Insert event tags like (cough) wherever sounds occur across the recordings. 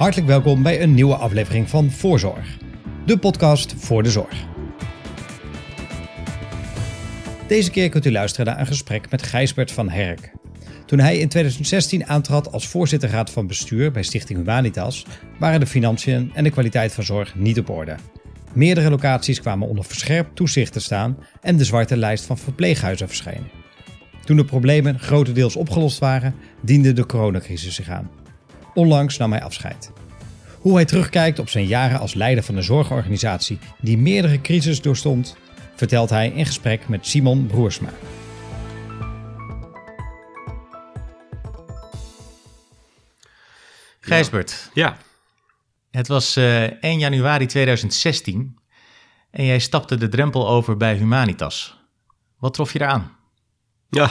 Hartelijk welkom bij een nieuwe aflevering van Voorzorg, de podcast voor de zorg. Deze keer kunt u luisteren naar een gesprek met Gijsbert van Herk. Toen hij in 2016 aantrad als voorzitterraad van bestuur bij Stichting Humanitas, waren de financiën en de kwaliteit van zorg niet op orde. Meerdere locaties kwamen onder verscherpt toezicht te staan en de zwarte lijst van verpleeghuizen verscheen. Toen de problemen grotendeels opgelost waren, diende de coronacrisis zich aan. Onlangs nam hij afscheid. Hoe hij terugkijkt op zijn jaren als leider van een zorgorganisatie die meerdere crises doorstond, vertelt hij in gesprek met Simon Broersma. Gijsbert, Ja, het was eh 1 januari 2016 en jij stapte de drempel over bij Humanitas. Wat trof je eraan? ja.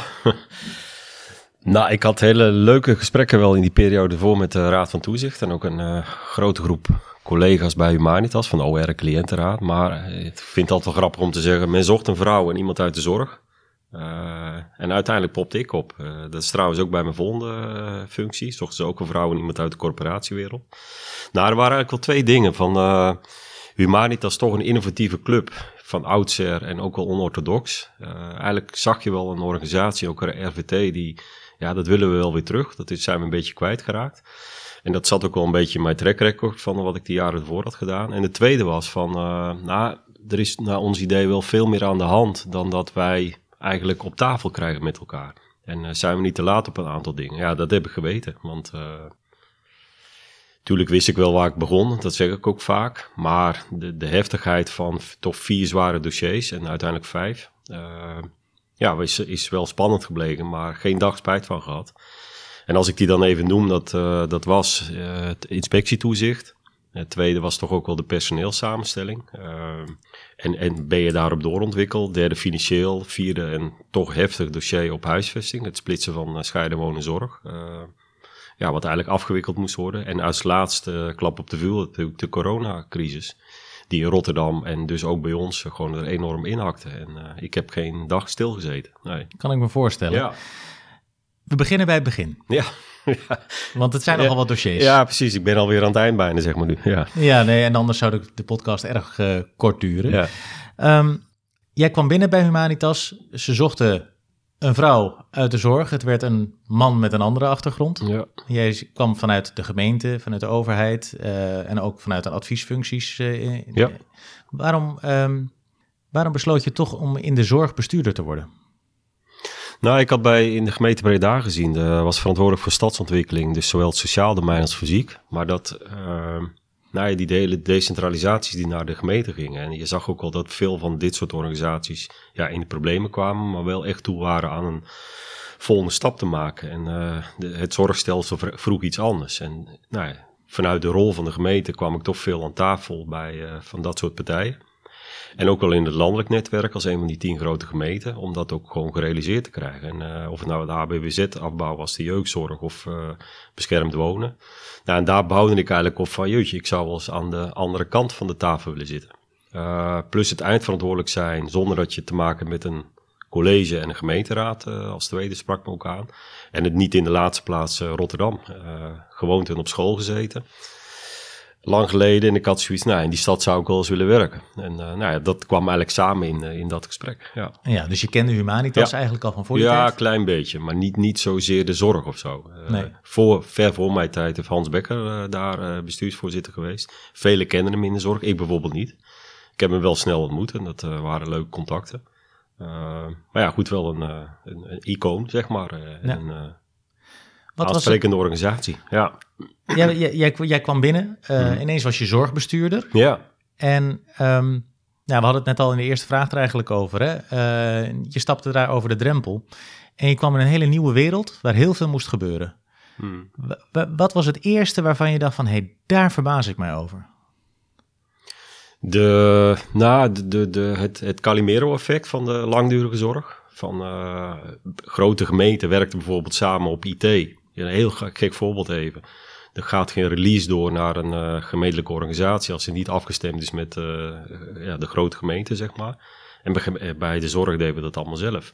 Nou, ik had hele leuke gesprekken wel in die periode voor met de Raad van Toezicht. En ook een eh, grote groep collega's bij Humanitas van de OR Cliëntenraad. Maar eh, ik vind het altijd wel grappig om te zeggen, men zocht een vrouw en iemand uit de zorg. Eh, en uiteindelijk popte ik op. Dat is trouwens ook bij mijn volgende functie. Zochten ze ook een vrouw en iemand uit de corporatiewereld. Nou, er waren eigenlijk wel twee dingen. Van, Humanitas toch een innovatieve club van oudsher en ook wel onorthodox. Eigenlijk zag je wel een organisatie, ook een RVT, die, ja, dat willen we wel weer terug. Dat zijn we een beetje kwijtgeraakt. En dat zat ook wel een beetje in mijn track record van wat ik de jaren ervoor had gedaan. En de tweede was van, eh, nou, er is naar ons idee wel veel meer aan de hand dan dat wij eigenlijk op tafel krijgen met elkaar. En eh, zijn we niet te laat op een aantal dingen? Ja, dat heb ik geweten, want... eh, Tuurlijk wist ik wel waar ik begon, dat zeg ik ook vaak. Maar de, de heftigheid van toch vier zware dossiers en uiteindelijk vijf. Ja, is, is wel spannend gebleken, maar geen dag spijt van gehad. En als ik die dan even noem, dat, eh, dat was eh, het inspectietoezicht. Het tweede was toch ook wel de personeelsamenstelling. Eh, en, en ben je daarop doorontwikkeld. Derde financieel. Vierde en toch heftig dossier op huisvesting. Het splitsen van scheiden wonen zorg. Ja, wat eigenlijk afgewikkeld moest worden. En als laatste klap op de vuur natuurlijk de coronacrisis. Die in Rotterdam en dus ook bij ons gewoon er enorm inhakte. En eh, ik heb geen dag stilgezeten. Nee. Kan ik me voorstellen. Ja. We beginnen bij het begin, Ja. (laughs) want het zijn nogal wat dossiers. ja, precies. Ik ben alweer aan het eind bijna, zeg maar nu. Ja. Ja, nee, en anders zou de, de podcast erg eh, kort duren. Ja. Ehm, jij kwam binnen bij Humanitas. Ze zochten een vrouw uit de zorg. Het werd een man met een andere achtergrond. Ja. Jij kwam vanuit de gemeente, vanuit de overheid eh, en ook vanuit de adviesfuncties. eh, in- Ja. waarom, ehm, waarom besloot je toch om in de zorg bestuurder te worden? Nou, ik had bij in de gemeente Breda gezien, uh, was verantwoordelijk voor stadsontwikkeling, dus zowel het sociaal domein als fysiek. Maar dat, uh, nou ja, die hele decentralisaties die naar de gemeente gingen. En je zag ook al dat veel van dit soort organisaties ja, in de problemen kwamen, maar wel echt toe waren aan een volgende stap te maken. En uh, de, het zorgstelsel vroeg iets anders. En nou ja, vanuit de rol van de gemeente kwam ik toch veel aan tafel bij uh, van dat soort partijen. En ook wel in het landelijk netwerk als een van die tien grote gemeenten, om dat ook gewoon gerealiseerd te krijgen. En uh, of het nou het HBWZ-afbouw was, de jeugdzorg of uh, beschermd wonen. Nou, en daar bouwde ik eigenlijk op van, jeetje, ik zou wel eens aan de andere kant van de tafel willen zitten. Uh, plus het eindverantwoordelijk zijn, zonder dat je te maken met een college en een gemeenteraad als tweede sprak me ook aan. En het niet in de laatste plaats Rotterdam. gewoond en op school gezeten lang geleden. En ik had zoiets, nou, in die stad zou ik wel eens willen werken. En uh, nou ja, dat kwam eigenlijk samen in, uh, in dat gesprek. Ja. ja, dus je kende Humanitas ja. eigenlijk al van voor die Ja, tijd? een klein beetje, maar niet, niet zozeer de zorg of zo. Uh, Nee. voor, ver voor mijn tijd heeft Hans Becker daar bestuursvoorzitter geweest. Velen kennen hem in de zorg, ik bijvoorbeeld niet. Ik heb hem wel snel ontmoet en dat waren leuke contacten. maar ja, goed, wel een, een, een icoon, zeg maar. Ja. Een, Wat was aansprekende organisatie, ja. Jij, jij, jij, kwam binnen, uh, hmm. ineens was je zorgbestuurder. Ja. En um, ja, we hadden het net al in de eerste vraag er eigenlijk over. Hè? Uh, je stapte daar over de drempel en je kwam in een hele nieuwe wereld waar heel veel moest gebeuren. Hmm. Wat was het eerste waarvan je dacht van, hé, hey, daar verbaas ik mij over? De, nou, de, de, de, het, het Calimero-effect van de langdurige zorg. Van uh, grote gemeenten werkten bijvoorbeeld samen op IT. Een heel gek voorbeeld even. Er gaat geen release door naar een uh, gemeentelijke organisatie als ze niet afgestemd is met uh, ja, de grote gemeente, zeg maar. En bij, bij de zorg deden we dat allemaal zelf.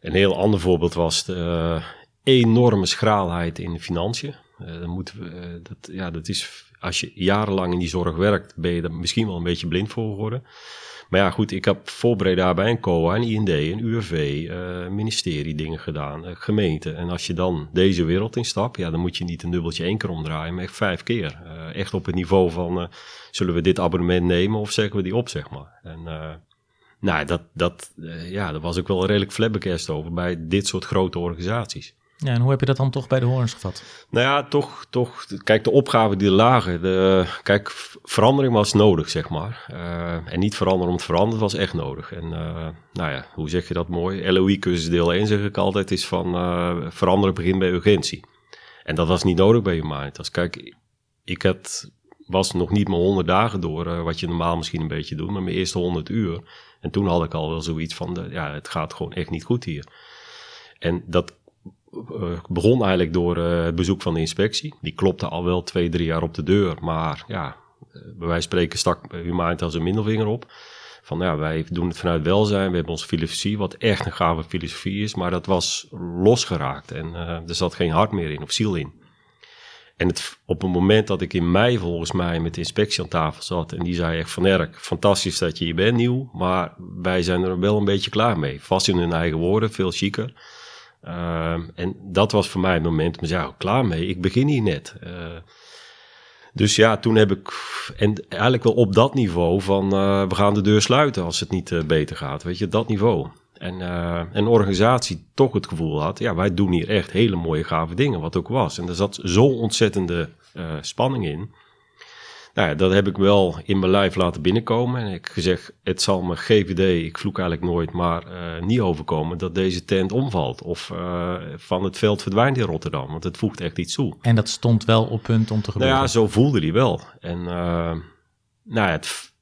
Een heel ander voorbeeld was de enorme schraalheid in de financiën. Dan moeten we, dat, ja, dat is, als je jarenlang in die zorg werkt, ben je er misschien wel een beetje blind voor geworden. Maar ja, goed, ik heb voor daarbij een COA, een IND, een UWV, uh, ministerie dingen gedaan, uh, gemeente. En als je dan deze wereld instapt, ja, dan moet je niet een dubbeltje één keer omdraaien, maar echt vijf keer. Uh, echt op het niveau van, zullen we dit abonnement nemen of zeggen we die op, zeg maar. En nou, dat, dat, ja, daar was ik wel redelijk flabbergast over bij dit soort grote organisaties. Ja, en hoe heb je dat dan toch bij de horens gevat? Nou ja, toch, toch kijk, de opgaven die lagen, de, kijk, verandering was nodig, zeg maar. Uh, en niet veranderen om te veranderen, was echt nodig. En uh, nou ja, hoe zeg je dat mooi? LOI-cursus deel 1 zeg ik altijd, is van uh, veranderen begint bij urgentie. En dat was niet nodig bij Humanitas. Kijk, ik had, was nog niet mijn 100 dagen door, wat je normaal misschien een beetje doet, maar mijn eerste 100 uur. En toen had ik al wel zoiets van, de, ja, het gaat gewoon echt niet goed hier. En dat begon eigenlijk door uh, het bezoek van de inspectie. Die klopte al wel twee, drie jaar op de deur. Maar ja, uh, bij wijze spreken stak Humanitas een middelvinger op. Van ja, wij doen het vanuit welzijn. We hebben onze filosofie, wat echt een gave filosofie is. Maar dat was losgeraakt. En er zat geen hart meer in of ziel in. En het, op het moment dat ik in mei volgens mij met de inspectie aan tafel zat. En die zei echt van Erk, fantastisch dat je hier bent nieuw. Maar wij zijn er wel een beetje klaar mee. Vast in hun eigen woorden, veel chiquer. Uh, en dat was voor mij het moment om te zeggen, klaar mee, ik begin hier net. Uh, dus ja, toen heb ik, en eigenlijk wel op dat niveau van, uh, we gaan de deur sluiten als het niet uh, beter gaat, weet je, dat niveau. En een organisatie toch het gevoel had, ja, wij doen hier echt hele mooie gave dingen, wat ook was. En er zat zo'n ontzettende spanning in. Nou ja, dat heb ik wel in mijn lijf laten binnenkomen. En ik gezegd, het zal me GVD, ik vloek eigenlijk nooit, maar uh, niet overkomen dat deze tent omvalt. Of uh, van het veld verdwijnt in Rotterdam, want het voegt echt iets toe. En dat stond wel op punt om te gebeuren? Nou ja, zo voelde hij wel. En uh, nou ja, het,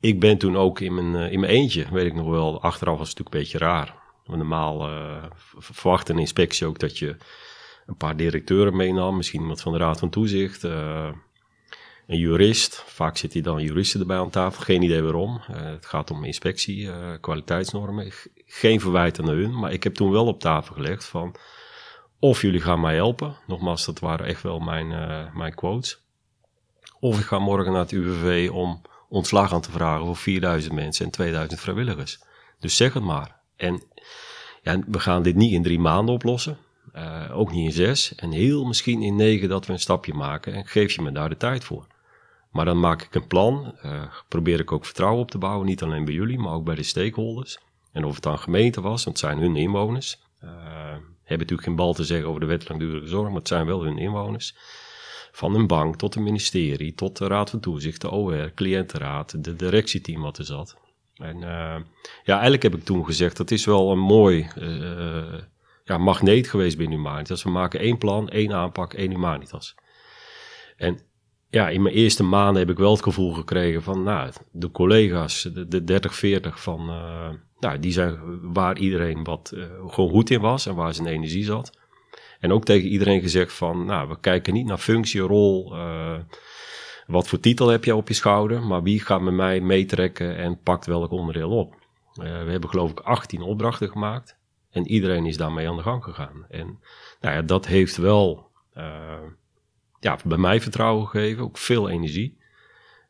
ik ben toen ook in mijn, in mijn eentje, weet ik nog wel, achteraf was het natuurlijk een beetje raar. Normaal verwacht een inspectie ook dat je een paar directeuren meenam, misschien iemand van de Raad van Toezicht een jurist. Vaak zit hij dan juristen erbij aan tafel. Geen idee waarom. Uh, het gaat om inspectie, uh, kwaliteitsnormen. Geen verwijt aan hun. Maar ik heb toen wel op tafel gelegd van... of jullie gaan mij helpen. Nogmaals, dat waren echt wel mijn, uh, mijn quotes. Of ik ga morgen naar het UWV om ontslag aan te vragen... voor 4000 mensen en 2000 vrijwilligers. Dus zeg het maar. En ja, we gaan dit niet in drie maanden oplossen. ook niet in zes. En heel misschien in negen dat we een stapje maken. En geef je me daar de tijd voor. Maar dan maak ik een plan, uh, probeer ik ook vertrouwen op te bouwen, niet alleen bij jullie, maar ook bij de stakeholders. En of het dan gemeente was, want het zijn hun inwoners. Uh, hebben natuurlijk geen bal te zeggen over de wet langdurige zorg, maar het zijn wel hun inwoners. Van een bank tot een ministerie, tot de Raad van Toezicht, de OR, cliëntenraad, de directieteam wat er zat. En uh, ja, eigenlijk heb ik toen gezegd, dat is wel een mooi ja, magneet geweest binnen Humanitas. We maken één plan, één aanpak, één Humanitas. En ja, in mijn eerste maanden heb ik wel het gevoel gekregen van, nou, de collega's, de, de 30, 40 van, uh, nou, die zijn waar iedereen wat uh, gewoon goed in was en waar zijn energie zat. En ook tegen iedereen gezegd van, nou, we kijken niet naar functie, rol, uh, wat voor titel heb je op je schouder, maar wie gaat met mij meetrekken en pakt welk onderdeel op. we hebben geloof ik 18 opdrachten gemaakt en iedereen is daarmee aan de gang gegaan. En nou ja, dat heeft wel ja, bij mij vertrouwen gegeven, ook veel energie.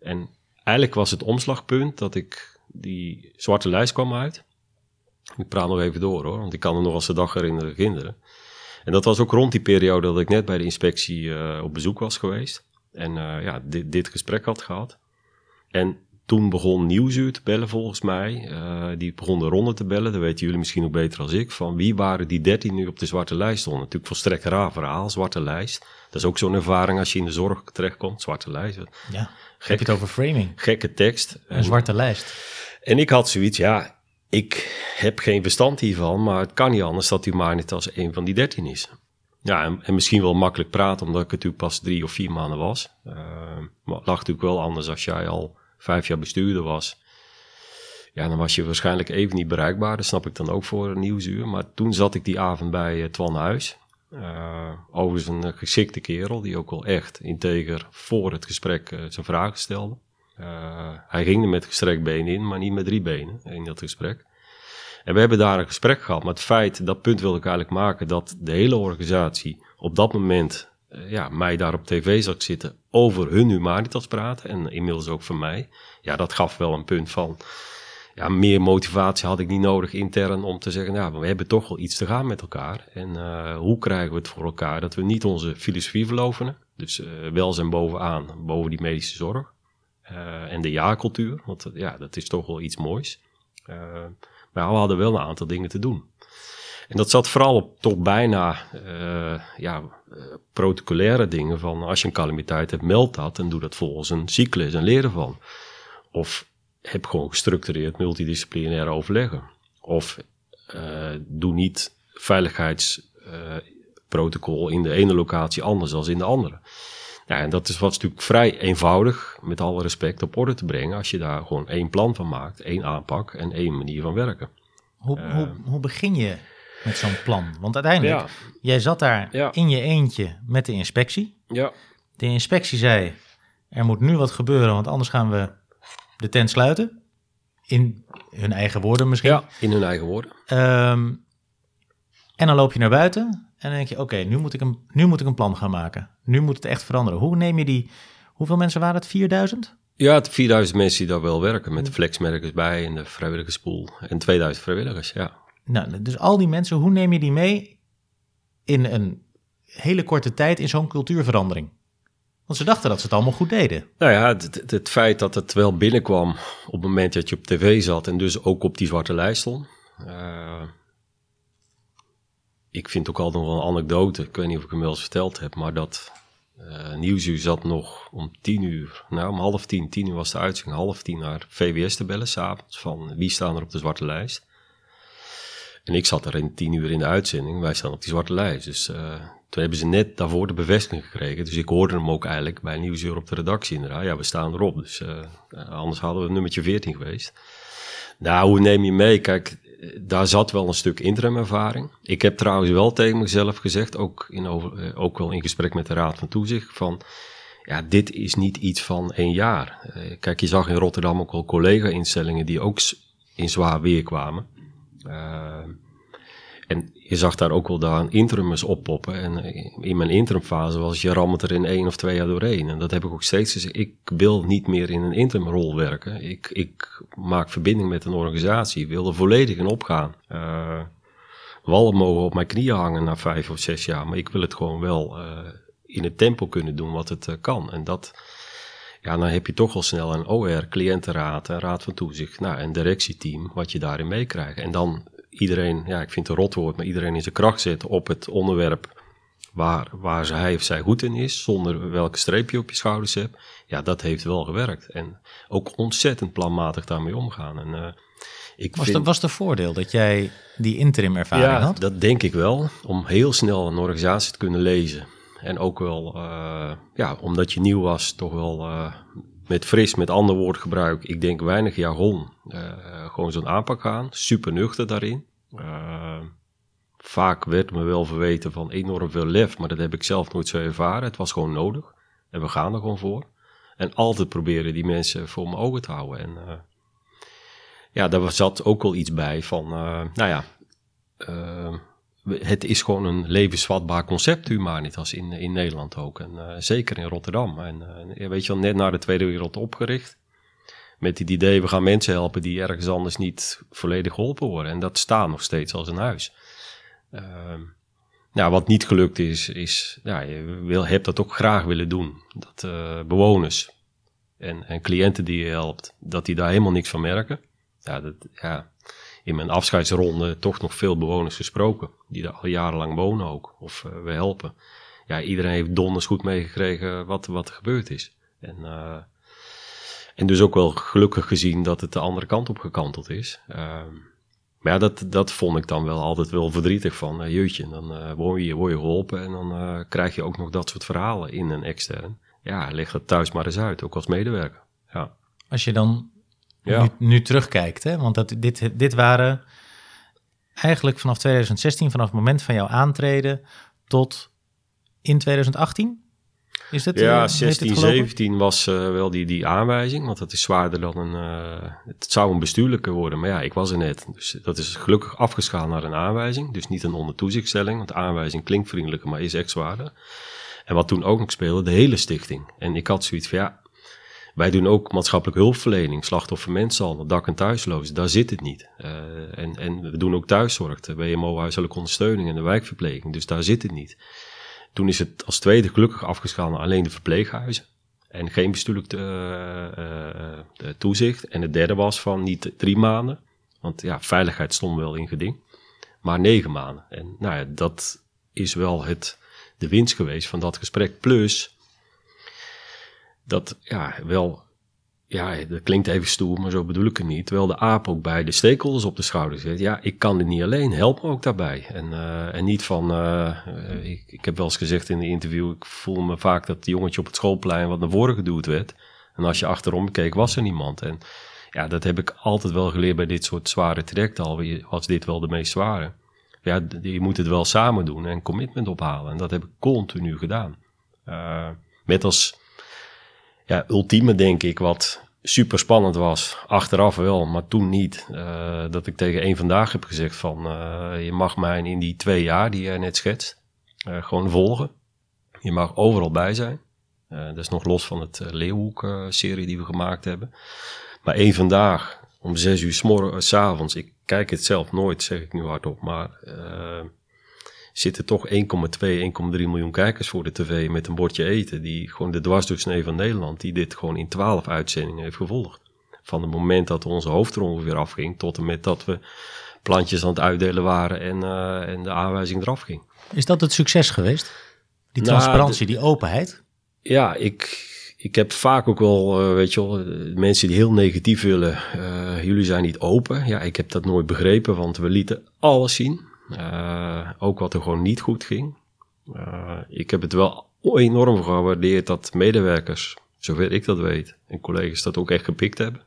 En eigenlijk was het omslagpunt dat ik die zwarte lijst kwam uit. Ik praat nog even door hoor, want ik kan er nog als de dag herinneren kinderen. En dat was ook rond die periode dat ik net bij de inspectie uh, op bezoek was geweest. En uh, ja, dit, dit gesprek had gehad. En toen begon Nieuwsuur te bellen volgens mij. Uh, die begon de ronde te bellen, dat weten jullie misschien nog beter als ik. Van wie waren die 13 nu op de zwarte lijst stonden. Natuurlijk volstrekt raar verhaal, zwarte lijst. Dat is ook zo'n ervaring als je in de zorg terechtkomt, zwarte lijst. Ja, Gek, heb je het over framing. Gekke tekst. Een zwarte lijst. En ik had zoiets, ja, ik heb geen verstand hiervan, maar het kan niet anders dat Humanitas een van die 13 is. Ja, en, en, misschien wel makkelijk praten, omdat ik natuurlijk pas drie of vier maanden was. Uh, maar het lag natuurlijk wel anders als jij al vijf jaar bestuurder was, ja, dan was je waarschijnlijk even niet bereikbaar. Dat snap ik dan ook voor nieuwsuur. Maar toen zat ik die avond bij uh, Twan Huis. Uh, overigens een geschikte kerel die ook wel echt integer voor het gesprek zijn vragen stelde. Hij ging er met gestrekt benen in, maar niet met drie benen in dat gesprek. En we hebben daar een gesprek gehad. Maar het feit, dat punt wil ik eigenlijk maken, dat de hele organisatie op dat moment eh, ja, mij daar op tv zag zitten over hun humanitas praten. En inmiddels ook van mij. Ja, dat gaf wel een punt van ja, meer motivatie had ik niet nodig intern om te zeggen, nou, we hebben toch wel iets te gaan met elkaar. En uh, hoe krijgen we het voor elkaar dat we niet onze filosofie verlovenen, dus uh, welzijn bovenaan, boven die medische zorg. En de ja-cultuur, want ja, dat is toch wel iets moois. maar we hadden wel een aantal dingen te doen. En dat zat vooral op toch bijna ja, protocolaire dingen van als je een calamiteit hebt, meld dat en doe dat volgens een cyclus en leer ervan. Of heb gewoon gestructureerd multidisciplinair overleggen. Of uh, doe niet veiligheidsprotocol uh, in de ene locatie anders dan in de andere. Ja, en dat is wat natuurlijk vrij eenvoudig, met alle respect, op orde te brengen als je daar gewoon één plan van maakt, één aanpak en één manier van werken. Hoe, uh, hoe, hoe begin je met zo'n plan? Want uiteindelijk, ja. jij zat daar ja. in je eentje met de inspectie. Ja. De inspectie zei, er moet nu wat gebeuren, want anders gaan we de tent sluiten. In hun eigen woorden misschien. Ja, in hun eigen woorden. Um, en dan loop je naar buiten en dan denk je, oké, okay, nu, moet ik een, nu moet ik een plan gaan maken. Nu moet het echt veranderen. Hoe neem je die, hoeveel mensen waren het? 4000? Ja, het 4000 mensen die daar wel werken met de flexmerkers bij en de vrijwilligerspool. En 2000 vrijwilligers, ja. Nou, dus al die mensen, hoe neem je die mee in een hele korte tijd in zo'n cultuurverandering? Want ze dachten dat ze het allemaal goed deden. Nou ja, het, het, feit dat het wel binnenkwam op het moment dat je op tv zat en dus ook op die zwarte lijst stond. Uh, ik vind ook altijd nog wel een anekdote, ik weet niet of ik hem wel eens verteld heb, maar dat uh, Nieuwsuur zat nog om tien uur, nou om half tien, tien uur was de uitzending, half tien naar VWS te bellen s'avonds van wie staan er op de zwarte lijst. En ik zat er in tien uur in de uitzending, wij staan op die zwarte lijst. Dus uh, toen hebben ze net daarvoor de bevestiging gekregen. Dus ik hoorde hem ook eigenlijk bij Nieuwsuur op de redactie inderdaad. Ja, we staan erop. Dus uh, anders hadden we nummertje 14 geweest. Nou, hoe neem je mee? Kijk, daar zat wel een stuk interimervaring. Ik heb trouwens wel tegen mezelf gezegd, ook, in ook wel in gesprek met de Raad van Toezicht, van ja, dit is niet iets van één jaar. Kijk, je zag in Rotterdam ook wel collega-instellingen die ook in zwaar weer kwamen. En je zag daar ook wel daar interimers oppoppen. En in mijn interimfase was je rammelt er in één of twee jaar doorheen. En dat heb ik ook steeds gezegd. Ik wil niet meer in een interimrol werken. Ik, ik maak verbinding met een organisatie. Ik wil er volledig in opgaan. Uh, wallen mogen op mijn knieën hangen na vijf of zes jaar. Maar ik wil het gewoon wel uh, in het tempo kunnen doen wat het kan. En dat, ja, dan heb je toch al snel een OR, cliëntenraad, een raad van toezicht, nou, een directieteam, wat je daarin meekrijgt. En dan iedereen, ja, ik vind het een rotwoord, maar iedereen in zijn kracht zet op het onderwerp waar, waar hij of zij goed in is, zonder welke streep je op je schouders hebt. Ja, dat heeft wel gewerkt. En ook ontzettend planmatig daarmee omgaan. En, uh, ik was, vind, de, was de voordeel dat jij die interim ervaring ja, had? dat denk ik wel. Om heel snel een organisatie te kunnen lezen. En ook wel, uh, ja, omdat je nieuw was, toch wel uh, met fris, met ander woordgebruik. Ik denk weinig jargon. Uh, gewoon zo'n aanpak gaan. Super nuchter daarin. Vaak werd me wel verweten van enorm veel lef, maar dat heb ik zelf nooit zo ervaren. Het was gewoon nodig. En we gaan er gewoon voor. En altijd proberen die mensen voor mijn ogen te houden. En ja, daar zat ook wel iets bij van, nou ja, het is gewoon een levensvatbaar concept, Humanitas, in, in Nederland ook. En uh, zeker in Rotterdam. En uh, weet je wel, net na de Tweede Wereld opgericht. Met het idee, we gaan mensen helpen die ergens anders niet volledig geholpen worden. En dat staat nog steeds als een huis. Uh, nou, wat niet gelukt is, is ja, je wil, hebt dat ook graag willen doen. Dat uh, bewoners en, en cliënten die je helpt, dat die daar helemaal niks van merken. Ja, dat, ja, in mijn afscheidsronde toch nog veel bewoners gesproken. Die daar al jarenlang wonen ook. Of uh, we helpen. Ja, iedereen heeft donders goed meegekregen wat, wat er gebeurd is. En, uh, en dus ook wel gelukkig gezien dat het de andere kant op gekanteld is. Uh, maar ja, dat, dat vond ik dan wel altijd wel verdrietig van. Jeutje, dan word, je, word je geholpen en dan krijg je ook nog dat soort verhalen in een extern. Ja, leg dat thuis maar eens uit, ook als medewerker. Ja. Als je dan ja. nu, nu, terugkijkt. Hè? Want dat, dit, dit waren eigenlijk vanaf 2016, vanaf het moment van jouw aantreden tot in 2018? Is dat, ja, uh, 16, 17 was uh, wel die, die aanwijzing, want dat is zwaarder dan een. Uh, het zou een bestuurlijke worden, maar ja, ik was er net. Dus dat is gelukkig afgeschaald naar een aanwijzing. Dus niet een ondertoezichtstelling, want aanwijzing klinkt vriendelijker, maar is echt zwaarder. En wat toen ook nog speelde, de hele stichting. En ik had zoiets van, ja, wij doen ook maatschappelijke hulpverlening, slachtoffer mensenhandel, dak- en thuisloos. Daar zit het niet. Uh, en, en we doen ook thuiszorg, de WMO, huiselijke ondersteuning en de wijkverpleging. Dus daar zit het niet. Toen is het als tweede gelukkig afgeschaald naar alleen de verpleeghuizen. En geen bestuurlijk uh, uh, toezicht. En het derde was van niet drie maanden. Want ja, veiligheid stond wel in geding. Maar negen maanden. En nou ja, dat is wel het, de winst geweest van dat gesprek. Plus dat ja, wel, ja, dat klinkt even stoer, maar zo bedoel ik het niet. Terwijl de aap ook bij de stakeholders op de schouder zit. Ja, ik kan dit niet alleen, help me ook daarbij. En, uh, en niet van, uh, ik, ik heb wel eens gezegd in de interview, ik voel me vaak dat jongetje op het schoolplein wat naar voren geduwd werd. En als je achterom keek, was er niemand. En ja, dat heb ik altijd wel geleerd bij dit soort zware trajecten, al was dit wel de meest zware. Ja, je moet het wel samen doen en commitment ophalen. En dat heb ik continu gedaan. Uh, met als ja, ultieme denk ik, wat super spannend was. Achteraf wel, maar toen niet. Uh, dat ik tegen één vandaag heb gezegd van... Uh, je mag mij in die twee jaar die jij net schetst... Uh, gewoon volgen. Je mag overal bij zijn. dat is nog los van het Leeuwhoek-serie die we gemaakt hebben. Maar één vandaag, om zes uur s, morgens, s avonds... Ik kijk het zelf nooit, zeg ik nu hardop, maar zitten toch 1,2, 1,3 miljoen kijkers voor de tv met een bordje eten. Die gewoon de dwarsdoorsnee van Nederland, die dit gewoon in 12 uitzendingen heeft gevolgd. Van het moment dat onze hoofdrol weer afging, tot en met dat we plantjes aan het uitdelen waren en, uh, en de aanwijzing eraf ging. Is dat het succes geweest? Die nou, transparantie, die openheid? Ja, ik, ik heb vaak ook wel, uh, weet je wel, mensen die heel negatief willen. Uh, jullie zijn niet open. Ja, ik heb dat nooit begrepen, want we lieten alles zien. Uh, ook wat er gewoon niet goed ging. Uh, ik heb het wel enorm gewaardeerd dat medewerkers, zover ik dat weet, en collega's dat ook echt gepikt hebben.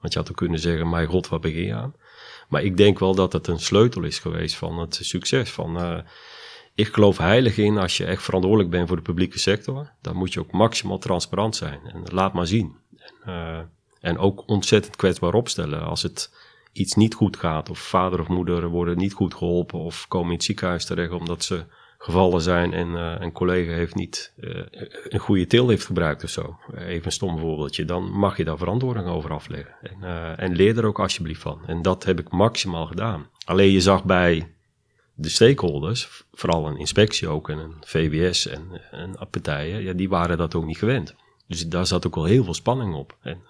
Want je had ook kunnen zeggen, mijn god, wat begin je aan? Maar ik denk wel dat het een sleutel is geweest van het succes. Van, uh, ik geloof heilig in, als je echt verantwoordelijk bent voor de publieke sector, dan moet je ook maximaal transparant zijn. En laat maar zien. En, en ook ontzettend kwetsbaar opstellen als het iets niet goed gaat, of vader of moeder worden niet goed geholpen, of komen in het ziekenhuis terecht omdat ze gevallen zijn en uh, een collega heeft niet uh, een goede til heeft gebruikt of zo. Even een stom voorbeeldje. Dan mag je daar verantwoording over afleggen. En, uh, en leer er ook alsjeblieft van. En dat heb ik maximaal gedaan. Alleen je zag bij de stakeholders, vooral een inspectie ook en een VWS en, en partijen, ja, die waren dat ook niet gewend. Dus daar zat ook wel heel veel spanning op. En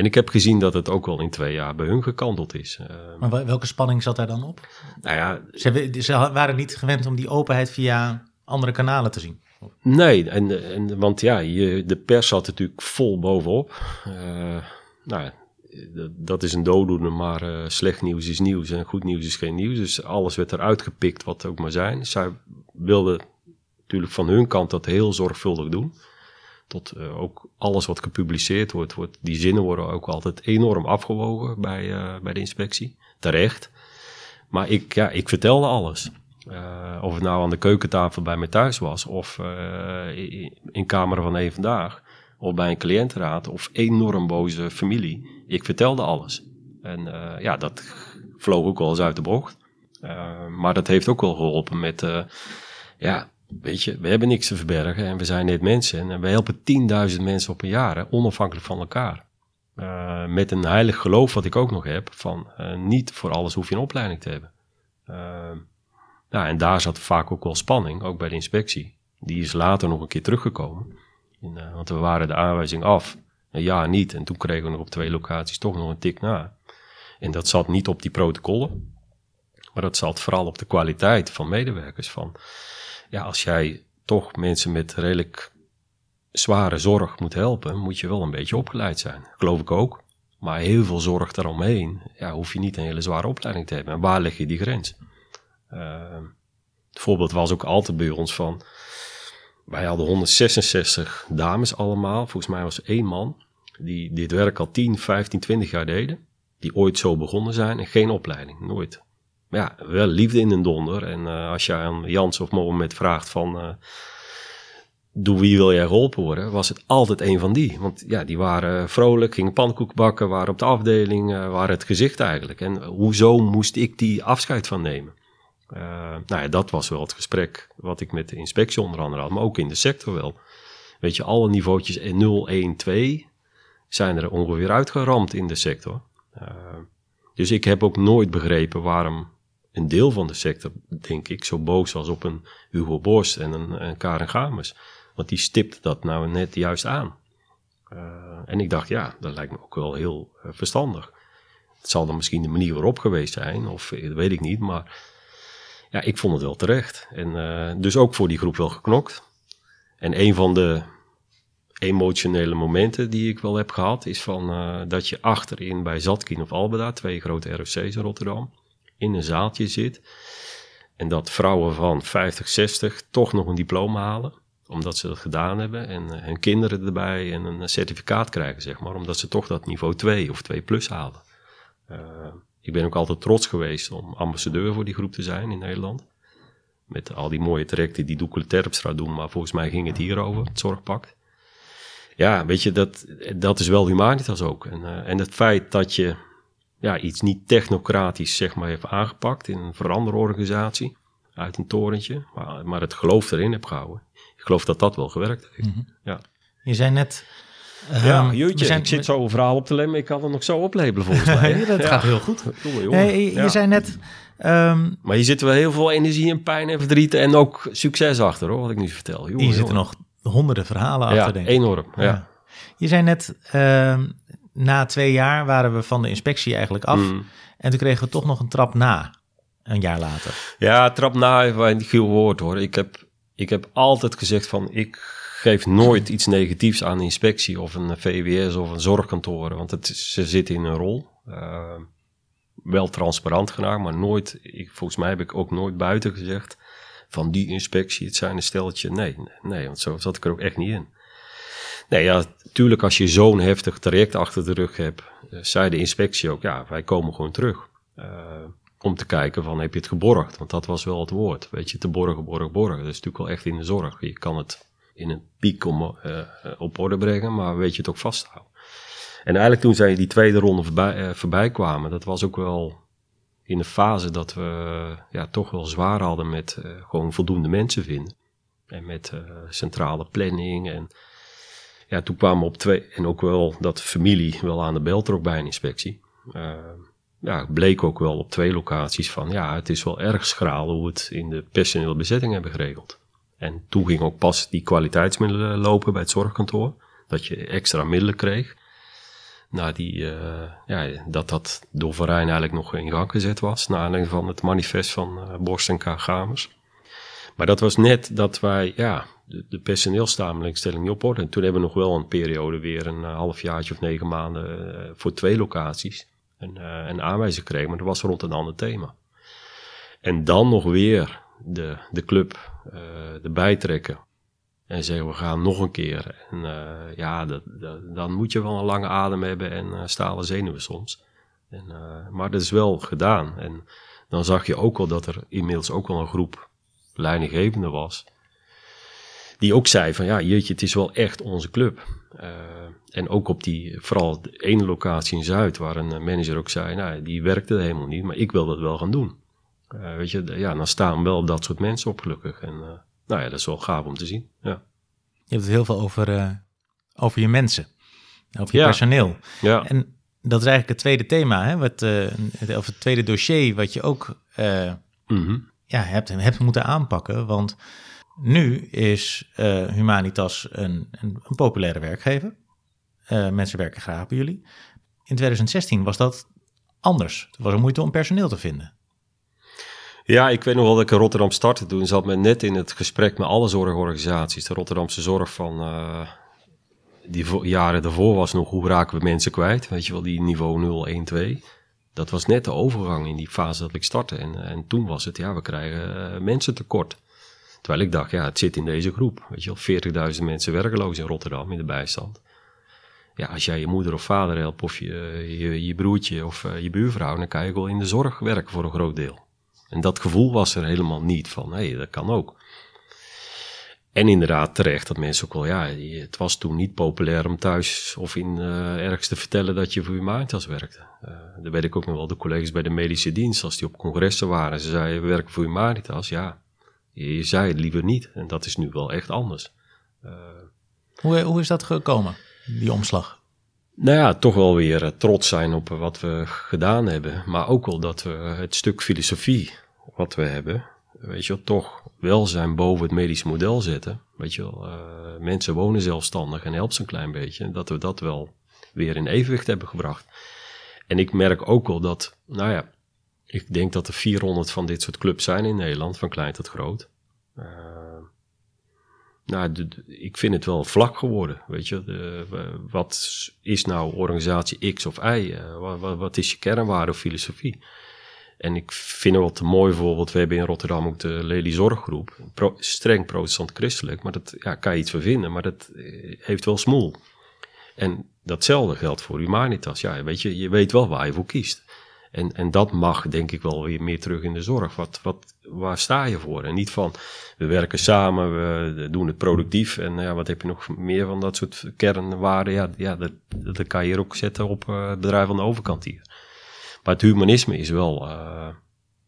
en ik heb gezien dat het ook wel in twee jaar bij hun gekanteld is. Uh, maar welke spanning zat daar dan op? Nou ja, ze, ze, waren niet gewend om die openheid via andere kanalen te zien. Nee, en, en, want ja, je, de pers zat natuurlijk vol bovenop. Uh, nou, dat is een dooddoener, maar uh, slecht nieuws is nieuws en goed nieuws is geen nieuws. Dus alles werd eruit gepikt wat ook maar zijn. Zij wilden natuurlijk van hun kant dat heel zorgvuldig doen tot uh, ook alles wat gepubliceerd wordt, wordt, die zinnen worden ook altijd enorm afgewogen bij, uh, bij de inspectie. Terecht. Maar ik, ja, ik vertelde alles. Uh, of het nou aan de keukentafel bij mij thuis was, of in, in Kamer van één Vandaag, of bij een cliëntenraad, of enorm boze familie. Ik vertelde alles. En ja, dat vloog ook wel eens uit de bocht. maar dat heeft ook wel geholpen met, ja, weet je, we hebben niks te verbergen en we zijn net mensen. En we helpen 10.000 mensen op een jaar, onafhankelijk van elkaar. Uh, met een heilig geloof wat ik ook nog heb, van uh, niet voor alles hoef je een opleiding te hebben. Uh, nou, en daar zat vaak ook wel spanning, ook bij de inspectie. Die is later nog een keer teruggekomen. In, want we waren de aanwijzing af, jaar niet. En toen kregen we nog op twee locaties toch nog een tik na. En dat zat niet op die protocollen, maar dat zat vooral op de kwaliteit van medewerkers. Van, ja, als jij toch mensen met redelijk zware zorg moet helpen, moet je wel een beetje opgeleid zijn. Geloof ik ook. Maar heel veel zorg daaromheen, ja, hoef je niet een hele zware opleiding te hebben. En waar leg je die grens? Uh, het voorbeeld was ook altijd bij ons van, wij hadden 166 dames allemaal. Volgens mij was één man die dit werk al 10, 15, 20 jaar deden. Die ooit zo begonnen zijn en geen opleiding, nooit ja, wel liefde in een donder. En uh, als je aan Jans of Mohammed vraagt van... Uh, door wie wil jij geholpen worden? Was het altijd een van die. Want ja, die waren vrolijk, gingen pannenkoek bakken, waren op de afdeling, uh, waren het gezicht eigenlijk. En hoezo moest ik die afscheid van nemen? nou ja, dat was wel het gesprek wat ik met de inspectie onder andere had, maar ook in de sector wel. Weet je, alle niveautjes 0, 1, 2 zijn er ongeveer uitgeramd in de sector. dus ik heb ook nooit begrepen waarom een deel van de sector, denk ik, zo boos was op een Hugo Borst en een, een Karen Gamers. Want die stipt dat nou net juist aan. Uh, en ik dacht, ja, dat lijkt me ook wel heel uh, verstandig. Het zal dan misschien de manier waarop geweest zijn, of eh, dat weet ik niet. Maar ja, ik vond het wel terecht. En dus ook voor die groep wel geknokt. En een van de emotionele momenten die ik wel heb gehad, is van dat je achterin bij Zatkin of Albeda, twee grote ROC's in Rotterdam, in een zaaltje zit. En dat vrouwen van 50, 60 toch nog een diploma halen. Omdat ze dat gedaan hebben. En uh, hun kinderen erbij en een certificaat krijgen, zeg maar. Omdat ze toch dat niveau 2 of 2 plus halen. Uh, ik ben ook altijd trots geweest om ambassadeur voor die groep te zijn in Nederland. Met al die mooie trajecten die Doekele Terpstra doen. Maar volgens mij ging het hier over, het zorgpact. Ja, weet je, dat, dat is wel humanitas ook. En, uh, en het feit dat je ja, iets niet technocratisch zeg maar heeft aangepakt in een veranderorganisatie uit een torentje, maar, maar het geloof erin heb gehouden. Ik geloof dat dat wel gewerkt heeft. Mm -hmm. ja. Je zei net... Ja, jeetje, zijn, ik zit zo een verhaal op te lemmen. Ik kan het nog zo oplabelen volgens mij. (laughs) dat ja. gaat heel goed. Jongen. Nee, je, ja. zei net... Um, maar hier zitten wel heel veel energie en pijn en verdriet en ook succes achter, hoor, wat ik nu vertel. Jongen, hier zitten nog honderden verhalen achter, ja, denk ik. enorm, ja. Je zei net, um, na twee jaar waren we van de inspectie eigenlijk af. Mm. En toen kregen we toch nog een trap na, een jaar later. Ja, trap na wel een heel woord hoor. Ik heb, ik heb altijd gezegd van, ik geef nooit iets negatiefs aan de inspectie of een VWS of een zorgkantoor. Want het, ze zitten in een rol. Uh, wel transparant gemaakt, maar nooit, ik, volgens mij heb ik ook nooit buiten gezegd van die inspectie, het zijn een stelletje. Nee, nee, want zo zat ik er ook echt niet in. Nee, ja, tuurlijk als je zo'n heftig traject achter de rug hebt, uh, zei de inspectie ook, ja, wij komen gewoon terug. Uh, om te kijken van, heb je het geborgd? Want dat was wel het woord, weet je, te borgen, borgen, borgen. Dat is natuurlijk wel echt in de zorg. Je kan het in een piek om, uh, op orde brengen, maar weet je het ook vasthouden. En eigenlijk toen zij die tweede ronde voorbij, voorbij kwamen, dat was ook wel in een fase dat we ja, toch wel zwaar hadden met gewoon voldoende mensen vinden. En met centrale planning en ja, toen kwamen we op twee, en ook wel dat familie wel aan de bel trok bij een inspectie. Uh, ja, bleek ook wel op twee locaties van, ja, het is wel erg schraal hoe we het in de personele bezetting hebben geregeld. En toen ging ook pas die kwaliteitsmiddelen lopen bij het zorgkantoor, dat je extra middelen kreeg. Nou, die, uh, ja, dat dat door Van Rijn eigenlijk nog in gang gezet was, naar aanleiding van het manifest van uh, en K. Gamers. Maar dat was net dat wij, ja, de, de personeelssamenstelling niet op orde. En toen hebben we nog wel een periode weer een uh, halfjaartje of negen maanden uh, voor twee locaties een, uh, een aanwijzing gekregen. Maar dat was rond een ander thema. En dan nog weer de, de club erbij trekken. En zeggen we gaan nog een keer. En ja, dat, dan moet je wel een lange adem hebben en stalen zenuwen soms. En, maar dat is wel gedaan. En dan zag je ook al dat er inmiddels ook wel een groep leidinggevende was die ook zei van ja, jeetje, het is wel echt onze club. Uh, en ook op die, vooral de ene locatie in Zuid, waar een manager ook zei, nou, die werkte helemaal niet, maar ik wil dat wel gaan doen. Uh, weet je, ja, dan staan wel dat soort mensen op gelukkig. En uh, nou ja, dat is wel gaaf om te zien. Ja. Je hebt het heel veel over, over je mensen, over je ja. personeel. Ja. En dat is eigenlijk het tweede thema, hè, wat, of het tweede dossier wat je ook mm -hmm. ja, hebt, hebt moeten aanpakken. Want nu is uh, Humanitas een, een, een, populaire werkgever. Uh, mensen werken graag bij jullie. In 2016 was dat anders. Het was een moeite om personeel te vinden. Ja, ik weet nog wel dat ik in Rotterdam startte. Toen zat men net in het gesprek met alle zorgorganisaties. De Rotterdamse zorg van uh, die jaren daarvoor was nog hoe raken we mensen kwijt. Weet je wel, die niveau 0, 1, 2. Dat was net de overgang in die fase dat ik startte. En, en toen was het, ja, we krijgen mensen tekort. Terwijl ik dacht, ja, het zit in deze groep. Weet je wel, 40.000 mensen werkeloos in Rotterdam in de bijstand. Ja, als jij je moeder of vader helpt, of je, je, je broertje of uh, je buurvrouw, dan kan je wel in de zorg werken voor een groot deel. En dat gevoel was er helemaal niet van, hé, hey, dat kan ook. En inderdaad terecht dat mensen ook wel, ja, het was toen niet populair om thuis of in uh, ergens te vertellen dat je voor Humanitas werkte. Uh, daar weet ik ook nog wel de collega's bij de medische dienst, als die op congressen waren, ze zeiden, we werken voor Humanitas. Ja, je, zei het liever niet. En dat is nu wel echt anders. Uh, hoe, hoe is dat gekomen, die omslag? Nou ja, toch wel weer trots zijn op wat we gedaan hebben. Maar ook wel dat we het stuk filosofie wat we hebben, weet je wel, toch welzijn boven het medisch model zetten. Weet je wel, uh, mensen wonen zelfstandig en helpt ze een klein beetje. Dat we dat wel weer in evenwicht hebben gebracht. En ik merk ook wel dat, nou ja, ik denk dat er 400 van dit soort clubs zijn in Nederland, van klein tot groot. Uh, nou, ik vind het wel vlak geworden, weet je. De, wat is nou organisatie X of Y? Uh, wat, wat, is je kernwaarde of filosofie? En ik vind het wel te mooi bijvoorbeeld, we hebben in Rotterdam ook de Lely Zorggroep. Pro, streng protestant-christelijk, maar dat ja, kan je iets vervinden, maar dat eh, heeft wel smoel. En datzelfde geldt voor Humanitas. Ja, weet je, je weet wel waar je voor kiest. En, en dat mag denk ik wel weer meer terug in de zorg. Wat, wat, waar sta je voor? En niet van, we werken samen, we doen het productief. En ja, wat heb je nog meer van dat soort kernwaarden? Ja, ja dat, dat kan je hier ook zetten op uh, het bedrijf aan de overkant hier. Maar het humanisme is wel, uh,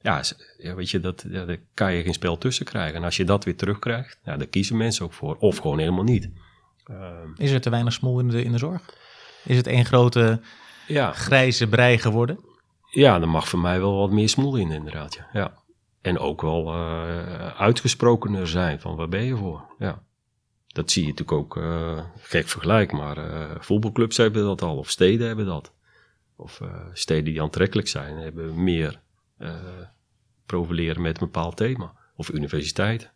ja, weet je, dat, ja, daar kan je geen spel tussen krijgen. En als je dat weer terugkrijgt, ja, daar kiezen mensen ook voor. Of gewoon helemaal niet. Uh, is er te weinig smoel in de, in de zorg? Is het één grote ja. grijze brei geworden? Ja, er mag voor mij wel wat meer smoel in, inderdaad. Ja. ja. En ook wel uh, uitgesprokener zijn van waar ben je voor? Ja. Dat zie je natuurlijk ook, uh, gek vergelijk, maar voetbalclubs hebben dat al, of steden hebben dat of steden die aantrekkelijk zijn, hebben meer profileren met een bepaald thema. Of universiteiten.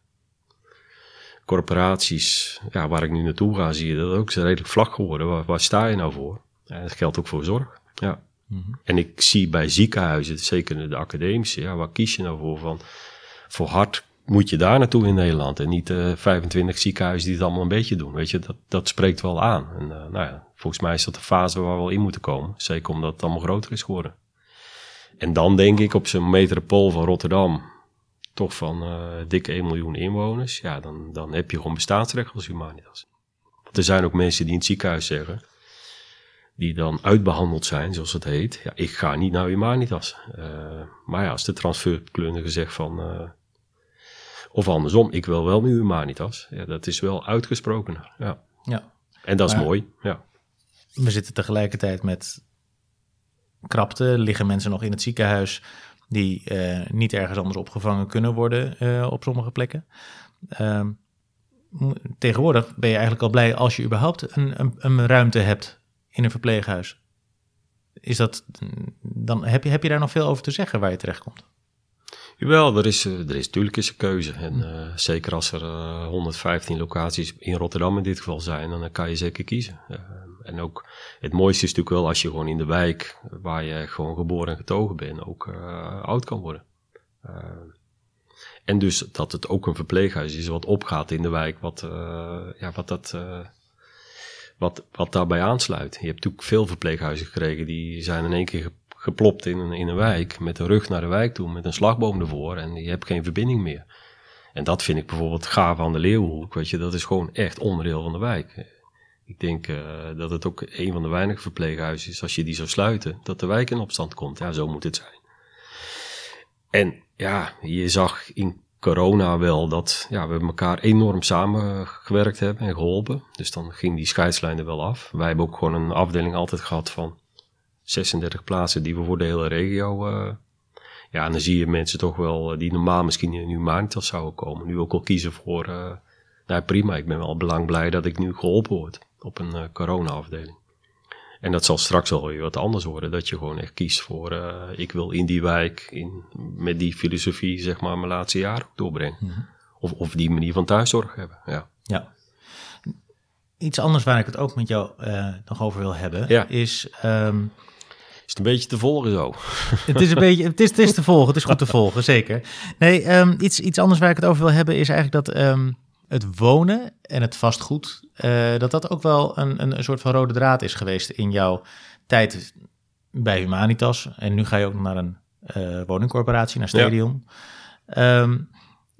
Corporaties, ja, waar ik nu naartoe ga, zie je dat ook redelijk vlak geworden. Waar, waar sta je nou voor? En dat geldt ook voor zorg. Ja. -hmm. En ik zie bij ziekenhuizen, zeker de academische, ja, waar kies je nou voor? Van, voor hart moet je daar naartoe in Nederland. En niet uh, 25 ziekenhuizen die het allemaal een beetje doen. Weet je, dat, dat spreekt wel aan. En uh, nou ja, volgens mij is dat de fase waar we wel in moeten komen. Zeker omdat het allemaal groter is geworden. En dan denk ik op zijn metropool van Rotterdam, toch van uh, dik 1 miljoen inwoners. Ja, dan, dan heb je gewoon bestaansrecht als Humanitas. Want er zijn ook mensen die in het ziekenhuis zeggen, die dan uitbehandeld zijn, zoals het heet. Ja, ik ga niet naar Humanitas. Uh, maar ja, als de transferkundige zegt van of andersom, ik wil wel nu Humanitas. Ja, dat is wel uitgesproken. Ja. ja. En dat is mooi. Ja. We zitten tegelijkertijd met krapte. Liggen mensen nog in het ziekenhuis die uh, niet ergens anders opgevangen kunnen worden op sommige plekken. Uh, tegenwoordig ben je eigenlijk al blij als je überhaupt een, een, een, ruimte hebt in een verpleeghuis. Is dat, dan heb je, heb je daar nog veel over te zeggen waar je terecht komt? Jawel, er is, eh, er is natuurlijk een keuze. En uh, zeker als er uh, eh, 115 locaties in Rotterdam in dit geval zijn, dan kan je zeker kiezen. En ook het mooiste is natuurlijk wel als je gewoon in de wijk, waar je gewoon geboren en getogen bent, ook oud kan worden. en dus dat het ook een verpleeghuis is wat opgaat in de wijk, wat, ja, wat, dat, wat, wat daarbij aansluit. Je hebt natuurlijk veel verpleeghuizen gekregen, die zijn in één keer geplopt in een, in een wijk, met de rug naar de wijk toe, met een slagboom ervoor en je hebt geen verbinding meer. En dat vind ik bijvoorbeeld gaaf aan de Leeuwenhoek, weet je, dat is gewoon echt onderdeel van de wijk. Ik denk uh, dat het ook een van de weinige verpleeghuizen is, als je die zou sluiten, dat de wijk in opstand komt. Ja, zo moet het zijn. En ja, je zag in corona wel dat ja, we elkaar enorm samengewerkt hebben en geholpen. Dus dan ging die scheidslijn er wel af. Wij hebben ook gewoon een afdeling altijd gehad van 36 plaatsen die we voor de hele regio. Uh, ja, en dan zie je mensen toch wel eh, die normaal misschien in Humanitas zouden komen. Nu ook al kiezen voor. Uh, nou prima, ik ben wel belang blij dat ik nu geholpen word op een corona-afdeling. En dat zal straks wel weer wat anders worden. Dat je gewoon echt kiest voor. ik wil in die wijk in, met die filosofie, zeg maar, mijn laatste jaar doorbrengen. Mhm. of, of die manier van thuiszorg hebben. Ja. ja. Iets anders waar ik het ook met jou nog over wil hebben, ja. is. Um, is het een beetje te volgen zo? (laughs) Het is een beetje, het is, het is te volgen, het is goed te volgen, zeker. Nee, um, iets, iets anders waar ik het over wil hebben is eigenlijk dat um, het wonen en het vastgoed, uh, dat dat ook wel een, een, een, soort van rode draad is geweest in jouw tijd bij Humanitas. En nu ga je ook naar een uh, woningcorporatie, naar Stadion. Ja. Um,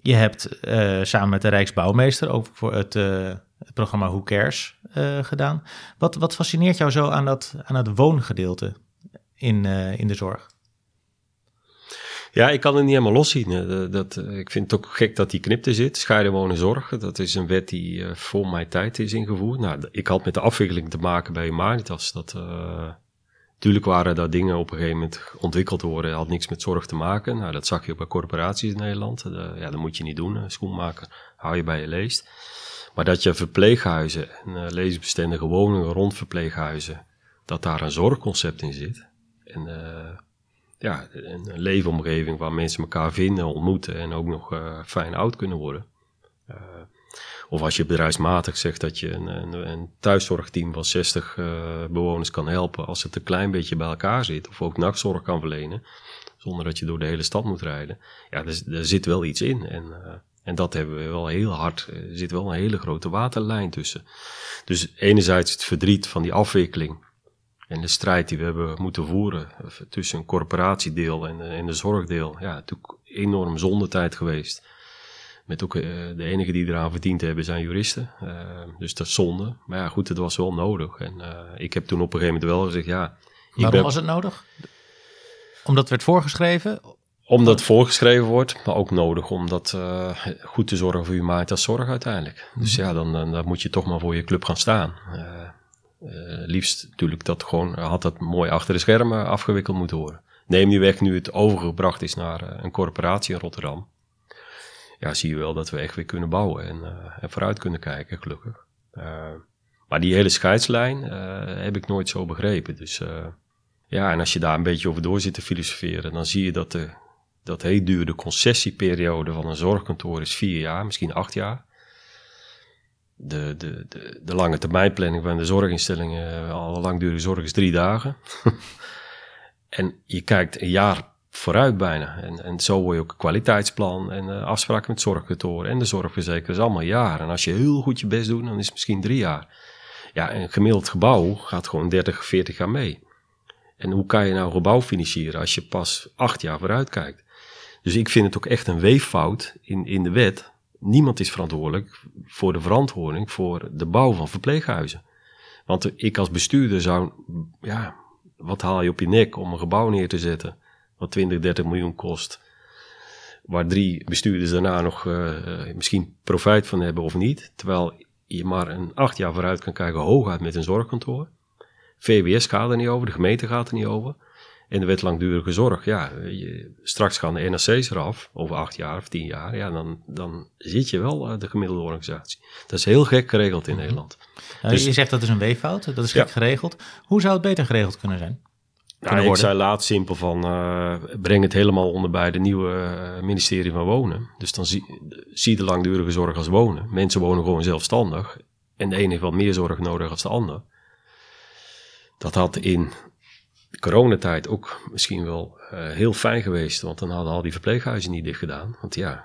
Je hebt uh, samen met de Rijksbouwmeester ook voor het, het programma Who Cares gedaan. Wat, wat fascineert jou zo aan, dat, aan het woongedeelte in, in de zorg? Ja, ik kan het niet helemaal loszien. Dat, ik vind het ook gek dat die knipte zit. Scheiden wonen zorgen. Dat is een wet die voor mijn tijd is ingevoerd. Nou, ik had met de afwikkeling te maken bij Humanitas. Dat Tuurlijk waren daar dingen op een gegeven moment ontwikkeld worden, had niks met zorg te maken. Nou, dat zag je ook bij corporaties in Nederland. ja, dat moet je niet doen, schoenmaker, hou je bij je leest. Maar dat je verpleeghuizen en levensbestendige woningen rond verpleeghuizen, dat daar een zorgconcept in zit. En ja, een leefomgeving waar mensen elkaar vinden, ontmoeten en ook nog uh, fijn oud kunnen worden. Of als je bedrijfsmatig zegt dat je een, een, een thuiszorgteam van 60 uh, eh, bewoners kan helpen als het een klein beetje bij elkaar zit. Of ook nachtzorg kan verlenen, zonder dat je door de hele stad moet rijden. Ja, er, zit wel iets in. En, en dat hebben we wel heel hard. Er zit wel een hele grote waterlijn tussen. Dus enerzijds het verdriet van die afwikkeling. En de strijd die we hebben moeten voeren tussen een corporatiedeel en, en de zorgdeel. Ja, natuurlijk enorm zondetijd geweest. Met ook uh, de enigen die eraan verdiend hebben zijn juristen. Uh, dus dat is zonde. Maar ja, goed, het was wel nodig. En uh, ik heb toen op een gegeven moment wel gezegd, ja... Waarom ben... was het nodig? Omdat het werd voorgeschreven? Omdat het voorgeschreven wordt, maar ook nodig om dat goed te zorgen voor je maat als zorg uiteindelijk. Dus mhm. ja, dan, dan, dan, moet je toch maar voor je club gaan staan. Liefst natuurlijk dat gewoon, had dat mooi achter de schermen afgewikkeld moeten worden. Neem nu weg nu het overgebracht is naar een corporatie in Rotterdam ja, zie je wel dat we echt weer kunnen bouwen en, en vooruit kunnen kijken, gelukkig. Maar die hele scheidslijn heb ik nooit zo begrepen. Dus ja, en als je daar een beetje over door zit te filosoferen, dan zie je dat de, dat heel duur de concessieperiode van een zorgkantoor is vier jaar, misschien acht jaar. De, de, de, de lange termijnplanning van de zorginstellingen, al langdurige zorg is drie dagen. (laughs) en je kijkt een jaar vooruit bijna. En, en zo word je ook een kwaliteitsplan en uh, afspraken met zorgkantoren en de zorgverzekeraars allemaal jaar. En als je heel goed je best doet, dan is het misschien drie jaar. Ja, een gemiddeld gebouw gaat gewoon 30, 40 jaar mee. En hoe kan je nou een gebouw financieren als je pas acht jaar vooruit kijkt? Dus ik vind het ook echt een weeffout in, in de wet. Niemand is verantwoordelijk voor de verantwoording voor de bouw van verpleeghuizen. Want ik als bestuurder zou, ja, wat haal je op je nek om een gebouw neer te zetten? wat 20, 30 miljoen kost. Waar drie bestuurders daarna nog uh, misschien profijt van hebben of niet. Terwijl je maar een acht jaar vooruit kan kijken, hooguit met een zorgkantoor. VWS gaat er niet over, de gemeente gaat er niet over. En de wet langdurige zorg, ja, je, straks gaan de NRC's eraf, over acht jaar of tien jaar, ja, dan, dan zit je wel uh, de gemiddelde organisatie. Dat is heel gek geregeld in mhm. Nederland. Nou, dus, je zegt dat is een weeffout, dat is gek geregeld. Hoe zou het beter geregeld kunnen zijn? Nou, ik zei laat simpel van, uh, breng het helemaal onder bij de nieuwe uh, ministerie van Wonen. Dus dan zie, zie de langdurige zorg als wonen. Mensen wonen gewoon zelfstandig. En de ene heeft wat meer zorg nodig dan de ander. Dat had in coronatijd ook misschien wel uh, heel fijn geweest. Want dan hadden al die verpleeghuizen niet dicht gedaan. Want ja,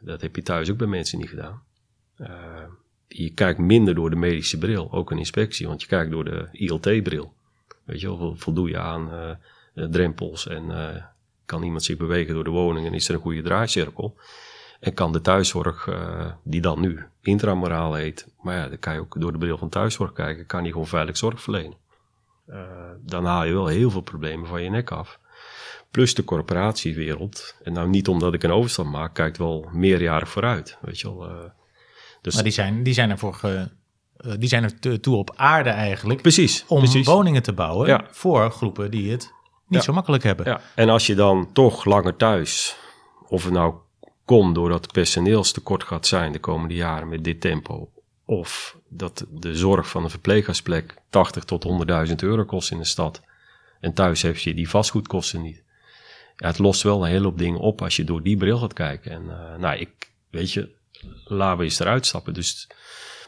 dat heb je thuis ook bij mensen niet gedaan. je kijkt minder door de medische bril, ook een inspectie. Want je kijkt door de ILT-bril. Weet je wel, voldoe je aan drempels en kan iemand zich bewegen door de woning en is er een goede draaicirkel. En kan de thuiszorg, die dan nu intramoraal heet, maar ja, dan kan je ook door de bril van thuiszorg kijken, kan die gewoon veilig zorg verlenen. Dan haal je wel heel veel problemen van je nek af. Plus de corporatiewereld, en nou niet omdat ik een overstand maak, kijkt wel meerjarig vooruit. Weet je wel. dus maar die zijn, die zijn ervoor ge, eh, die zijn er toe op aarde eigenlijk. Precies. Om precies. woningen te bouwen voor groepen die het niet zo makkelijk hebben. Ja. En als je dan toch langer thuis, of het nou komt doordat het personeelstekort gaat zijn de komende jaren met dit tempo, of dat de zorg van een verpleeghuisplek 80 tot 100.000 euro kost in de stad. En thuis heb je die vastgoedkosten niet. Ja, het lost wel een hele hoop dingen op als je door die bril gaat kijken. En uh, nou, ik, weet je, laten we eens eruit stappen. Dus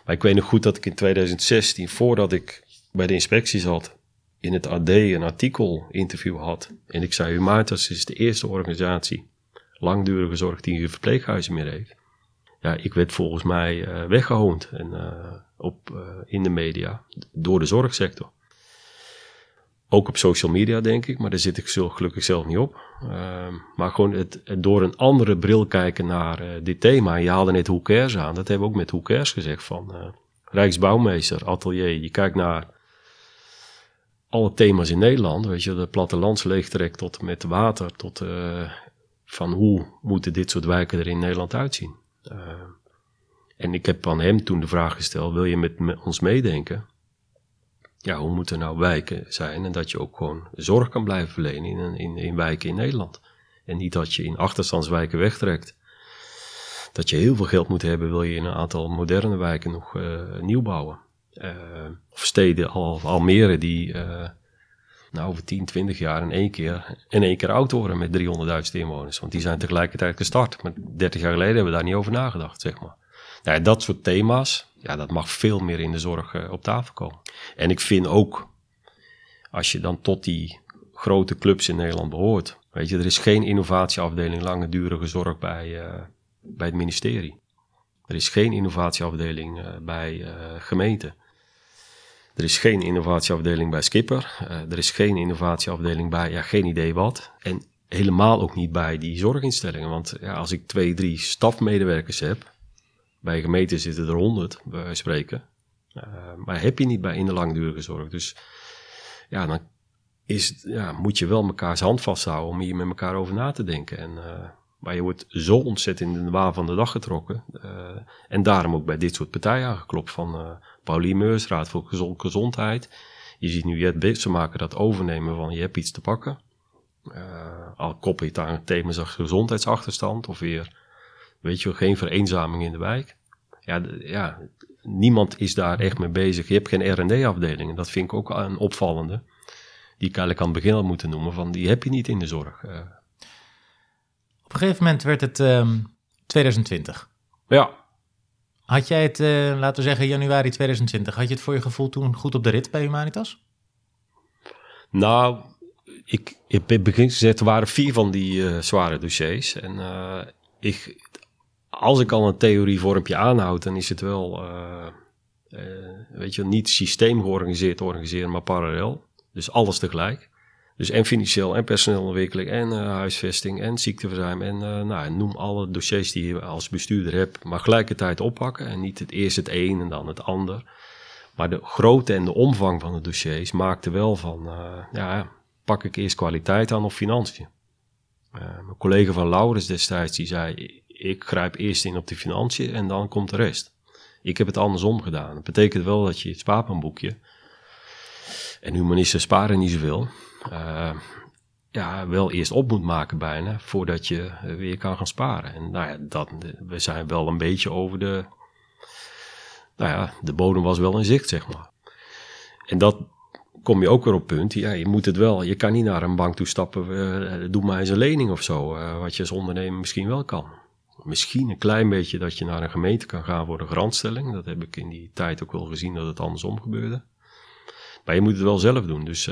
maar ik weet nog goed dat ik in 2016, voordat ik bij de inspectie zat, in het AD een artikel interview had. En ik zei, Humanitas is de eerste organisatie, langdurige zorg, die geen verpleeghuizen meer heeft. Ja, ik werd volgens mij uh, weggehoond en, uh, op, uh, in de media door de zorgsector. Ook op social media, denk ik, maar daar zit ik zo gelukkig zelf niet op. Ehm, maar gewoon het, door een andere bril kijken naar dit thema. Je haalde net Hoe Cares aan, dat hebben we ook met Hoe Cares gezegd. Van Rijksbouwmeester, atelier, je kijkt naar alle thema's in Nederland. Weet je, de plattelandsleegtrek tot met water, tot van hoe moeten dit soort wijken er in Nederland uitzien. Ehm, en ik heb aan hem toen de vraag gesteld, wil je met, ons meedenken? ja, hoe moeten nou wijken zijn en dat je ook gewoon zorg kan blijven verlenen in, in, wijken in Nederland. En niet dat je in achterstandswijken wegtrekt. Dat je heel veel geld moet hebben, wil je in een aantal moderne wijken nog uh, nieuw bouwen. Uh, of steden, al, Almere, die nou, over 10, 20 jaar in één keer, in één keer oud worden met 300.000 inwoners. Want die zijn tegelijkertijd gestart. Maar 30 jaar geleden hebben we daar niet over nagedacht, zeg maar. Nou, dat soort thema's, ja, dat mag veel meer in de zorg uh, op tafel komen. En ik vind ook, als je dan tot die grote clubs in Nederland behoort, weet je, er is geen innovatieafdeling langdurige zorg bij, uh, bij het ministerie. Er is geen innovatieafdeling uh, bij gemeenten. Er is geen innovatieafdeling bij Skipper. er is geen innovatieafdeling bij, ja, geen idee wat. En helemaal ook niet bij die zorginstellingen. Want ja, als ik twee, drie stafmedewerkers heb, bij gemeenten zitten er honderd, bij spreken. Uh, maar heb je niet bij in de langdurige zorg. Dus ja, dan is, ja, moet je wel mekaars hand vasthouden om hier met elkaar over na te denken. En, uh, maar je wordt zo ontzettend in de waan van de dag getrokken. En daarom ook bij dit soort partijen aangeklopt van Pauline Meurs, Raad voor Gezond, Gezondheid. Je ziet nu Jet ze maken dat overnemen van je hebt iets te pakken. al koppel je het aan thema's als gezondheidsachterstand of weer Weet je wel, geen vereenzaming in de wijk. Ja, ja, niemand is daar echt mee bezig. Je hebt geen R&D-afdeling. En dat vind ik ook een opvallende. Die ik eigenlijk aan het begin al moeten noemen. Van die heb je niet in de zorg. Uh. Op een gegeven moment werd het um, ehm, 2020. Ja. Had jij het, uh, laten we zeggen, januari 2020, had je het voor je gevoel toen goed op de rit bij Humanitas? Nou, ik, ik heb begin gezegd, er waren vier van die uh, zware dossiers. En ik, als ik al een theorievormpje aanhoud, dan is het wel, weet je, niet systeem georganiseerd organiseren, maar parallel. Dus alles tegelijk. Dus en financieel en personeelontwikkeling en uh, huisvesting en ziekteverzuim en nou, noem alle dossiers die je als bestuurder hebt, maar gelijkertijd oppakken en niet het eerst het een en dan het ander. Maar de grootte en de omvang van de dossiers maakte wel van, ja, pak ik eerst kwaliteit aan of financiën. mijn collega van Laurens destijds, die zei, ik grijp eerst in op de financiën en dan komt de rest. Ik heb het andersom gedaan. Dat betekent wel dat je het spaarplanboekje, en humanisten sparen niet zoveel, uh, ja, wel eerst op moet maken bijna, voordat je weer kan gaan sparen. En nou ja, dat, we zijn wel een beetje over de, nou ja, de bodem was wel in zicht, zeg maar. En dat kom je ook weer op punt. Ja, je moet het wel. Je kan niet naar een bank toe stappen. Doe maar eens een lening of zo. Wat je als ondernemer misschien wel kan misschien een klein beetje dat je naar een gemeente kan gaan voor een garantstelling. Dat heb ik in die tijd ook wel gezien dat het andersom gebeurde. Maar je moet het wel zelf doen. Dus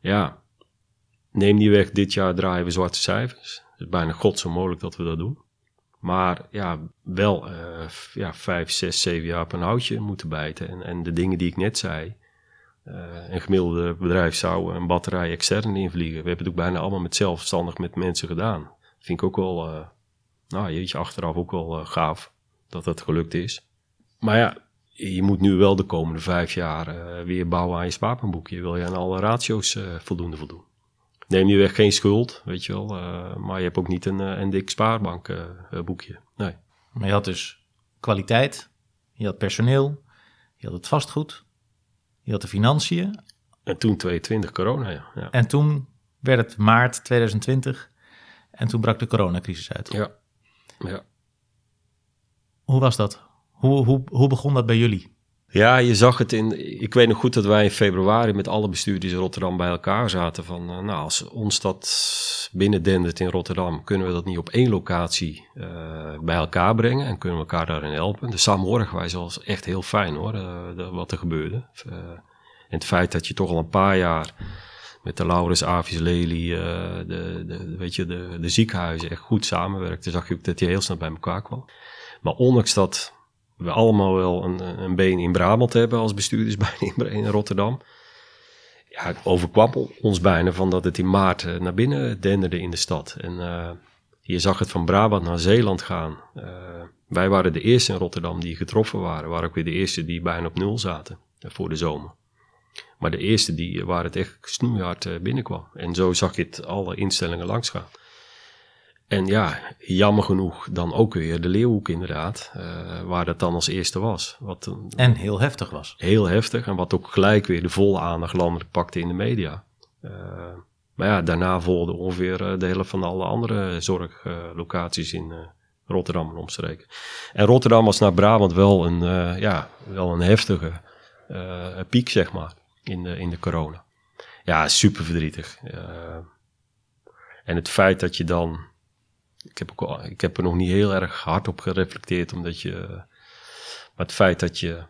ja, neem niet weg, dit jaar draaien we zwarte cijfers. Het is bijna god zo mogelijk dat we dat doen. Maar ja, wel uh, ja, vijf, zes, zeven jaar op een houtje moeten bijten. En, en de dingen die ik net zei. Uh, een gemiddelde bedrijf zou een batterij extern invliegen. We hebben het ook bijna allemaal met zelfstandig met mensen gedaan. Vind ik ook wel, uh, nou jeetje, achteraf ook wel gaaf dat dat gelukt is. Maar ja, je moet nu wel de komende vijf jaar uh, weer bouwen aan je spaarplanboekje. Je wil je aan alle ratio's voldoende voldoen. Neem je weg geen schuld, weet je wel. maar je hebt ook niet een, een dik spaarbankboekje. nee. Maar je had dus kwaliteit, je had personeel, je had het vastgoed, je had de financiën. En toen 22 corona, ja. ja. En toen werd het maart 2020 en toen brak de coronacrisis uit. Ja. ja. Hoe was dat? Hoe, hoe, hoe begon dat bij jullie? Ja, je zag het in. Ik weet nog goed dat wij in februari met alle bestuurders in Rotterdam bij elkaar zaten. Van uh, nou, als ons dat binnendendert in Rotterdam, kunnen we dat niet op één locatie uh, bij elkaar brengen en kunnen we elkaar daarin helpen. De samenhorigheid was echt heel fijn hoor, de, wat er gebeurde. en het feit dat je toch al een paar jaar met de Laurens Avis Lely, de, de, weet je, de, de ziekenhuizen echt goed samenwerkten, zag je ook dat die heel snel bij elkaar kwam. Maar ondanks dat we allemaal wel een, een been in Brabant hebben als bestuurders bij in Rotterdam, ja, het overkwam ons bijna van dat het in maart eh, naar binnen denderde in de stad. En uh, je zag het van Brabant naar Zeeland gaan. Uh, wij waren de eerste in Rotterdam die getroffen waren. Waren ook weer de eerste die bijna op nul zaten voor de zomer. Maar de eerste die, waar het echt snoeihard binnenkwam. En zo zag je het alle instellingen langs gaan. En ja, jammer genoeg dan ook weer de Leeuwhoek inderdaad, uh, waar dat dan als eerste was. Wat, en heel heftig was. Heel heftig en wat ook gelijk weer de volle aandacht landelijk pakte in de media. Uh, maar ja, daarna volgde ongeveer eh, de helft van alle andere zorglocaties in Rotterdam en omstreken. En Rotterdam was naar Brabant wel een, ja, wel een heftige piek, zeg maar, in de, in de corona. Ja, super verdrietig. en het feit dat je dan ik heb, ook, ik heb er nog niet heel erg hard op gereflecteerd, omdat je. Maar het feit dat je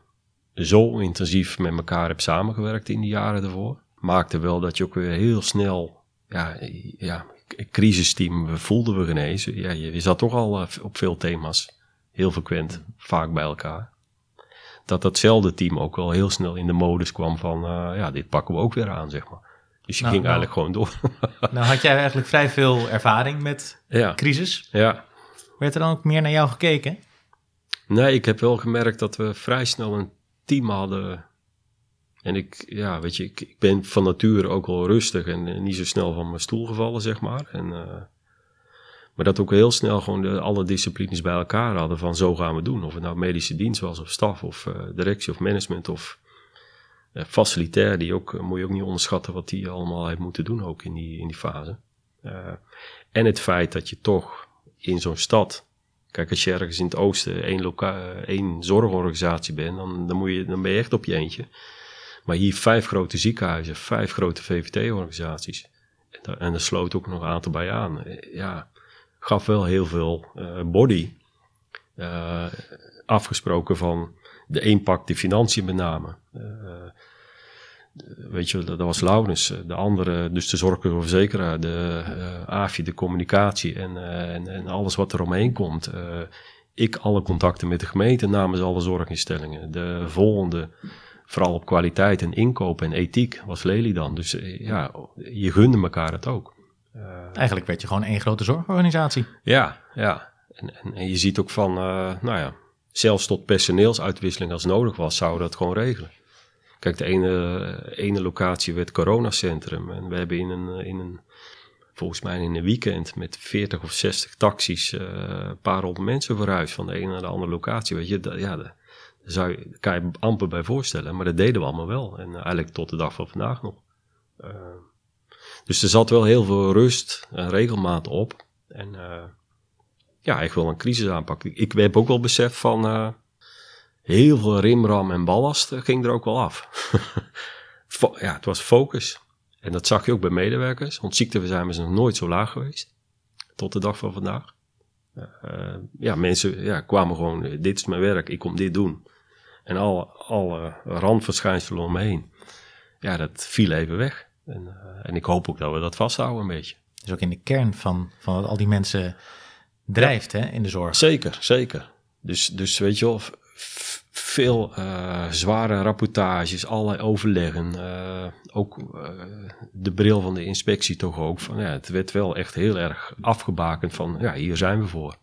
zo intensief met elkaar hebt samengewerkt in die jaren ervoor, maakte wel dat je ook weer heel snel. Ja, ja crisisteam voelden we genezen. Ja, je, zat toch al eh, op veel thema's heel frequent, vaak bij elkaar. Dat datzelfde team ook wel heel snel in de modus kwam van, uh, ja, dit pakken we ook weer aan, zeg maar. Dus je nou, ging nou. eigenlijk gewoon door. (laughs) nou had jij eigenlijk vrij veel ervaring met ja. crisis. Ja. Werd er dan ook meer naar jou gekeken? Nee, ik heb wel gemerkt dat we vrij snel een team hadden. En ik, ja, weet je, ik, ik ben van nature ook wel rustig en, niet zo snel van mijn stoel gevallen, zeg maar. En, uh, maar dat ook heel snel gewoon de, alle disciplines bij elkaar hadden van zo gaan we doen. Of het nou medische dienst was, of staf, of uh, directie, of management, of facilitair, die ook, eh, moet je ook niet onderschatten wat die allemaal heeft moeten doen ook in die, in die fase. Uh, en het feit dat je toch in zo'n stad, kijk als je ergens in het oosten één, één zorgorganisatie bent, dan, dan, moet je, dan ben je echt op je eentje. Maar hier vijf grote ziekenhuizen, vijf grote VVT-organisaties. En, en er sloot ook nog een aantal bij aan. Ja, gaf wel heel veel body. Afgesproken van de een pakt de financiën met name. Uh, weet je, dat, was Laurens. De andere, dus de zorgverzekeraar, de uh, AFI, de communicatie en, uh, en, en, alles wat er omheen komt. ik alle contacten met de gemeente namens alle zorginstellingen. De volgende, vooral op kwaliteit en inkoop en ethiek, was Lely dan. Dus ja, je gunde elkaar het ook. Eigenlijk werd je gewoon één grote zorgorganisatie. Ja, ja. En, en, en je ziet ook van, nou ja, zelfs tot personeelsuitwisseling als nodig was, zouden dat gewoon regelen. Kijk, de ene, ene locatie werd coronacentrum. En we hebben in een, in een, volgens mij in een weekend met 40 of 60 taxis uh, een paar honderd mensen verhuisd van de ene naar de andere locatie. Weet je, ja, daar zou je, kan je amper bij voorstellen. Maar dat deden we allemaal wel. En eigenlijk tot de dag van vandaag nog. Uh, dus er zat wel heel veel rust en regelmaat op. En uh, ja, ik wil een crisis aanpakken. Ik heb ook wel besef van uh, heel veel rimram en ballast ging er ook wel af. (laughs) ja, het was focus. En dat zag je ook bij medewerkers. Want ziekteverzuim is nog nooit zo laag geweest. Tot de dag van vandaag. Uh, ja, mensen ja, kwamen gewoon, dit is mijn werk, ik kom dit doen. En alle, alle randverschijnselen omheen. Ja, dat viel even weg. En, en ik hoop ook dat we dat vasthouden een beetje. Dus ook in de kern van, van al die mensen drijft hè, in de zorg. Zeker, zeker. Dus, dus weet je wel, veel uh, zware rapportages, allerlei overleggen. Uh, ook uh, de bril van de inspectie toch ook. Van, ja, het werd wel echt heel erg afgebakend van, ja, hier zijn we voor.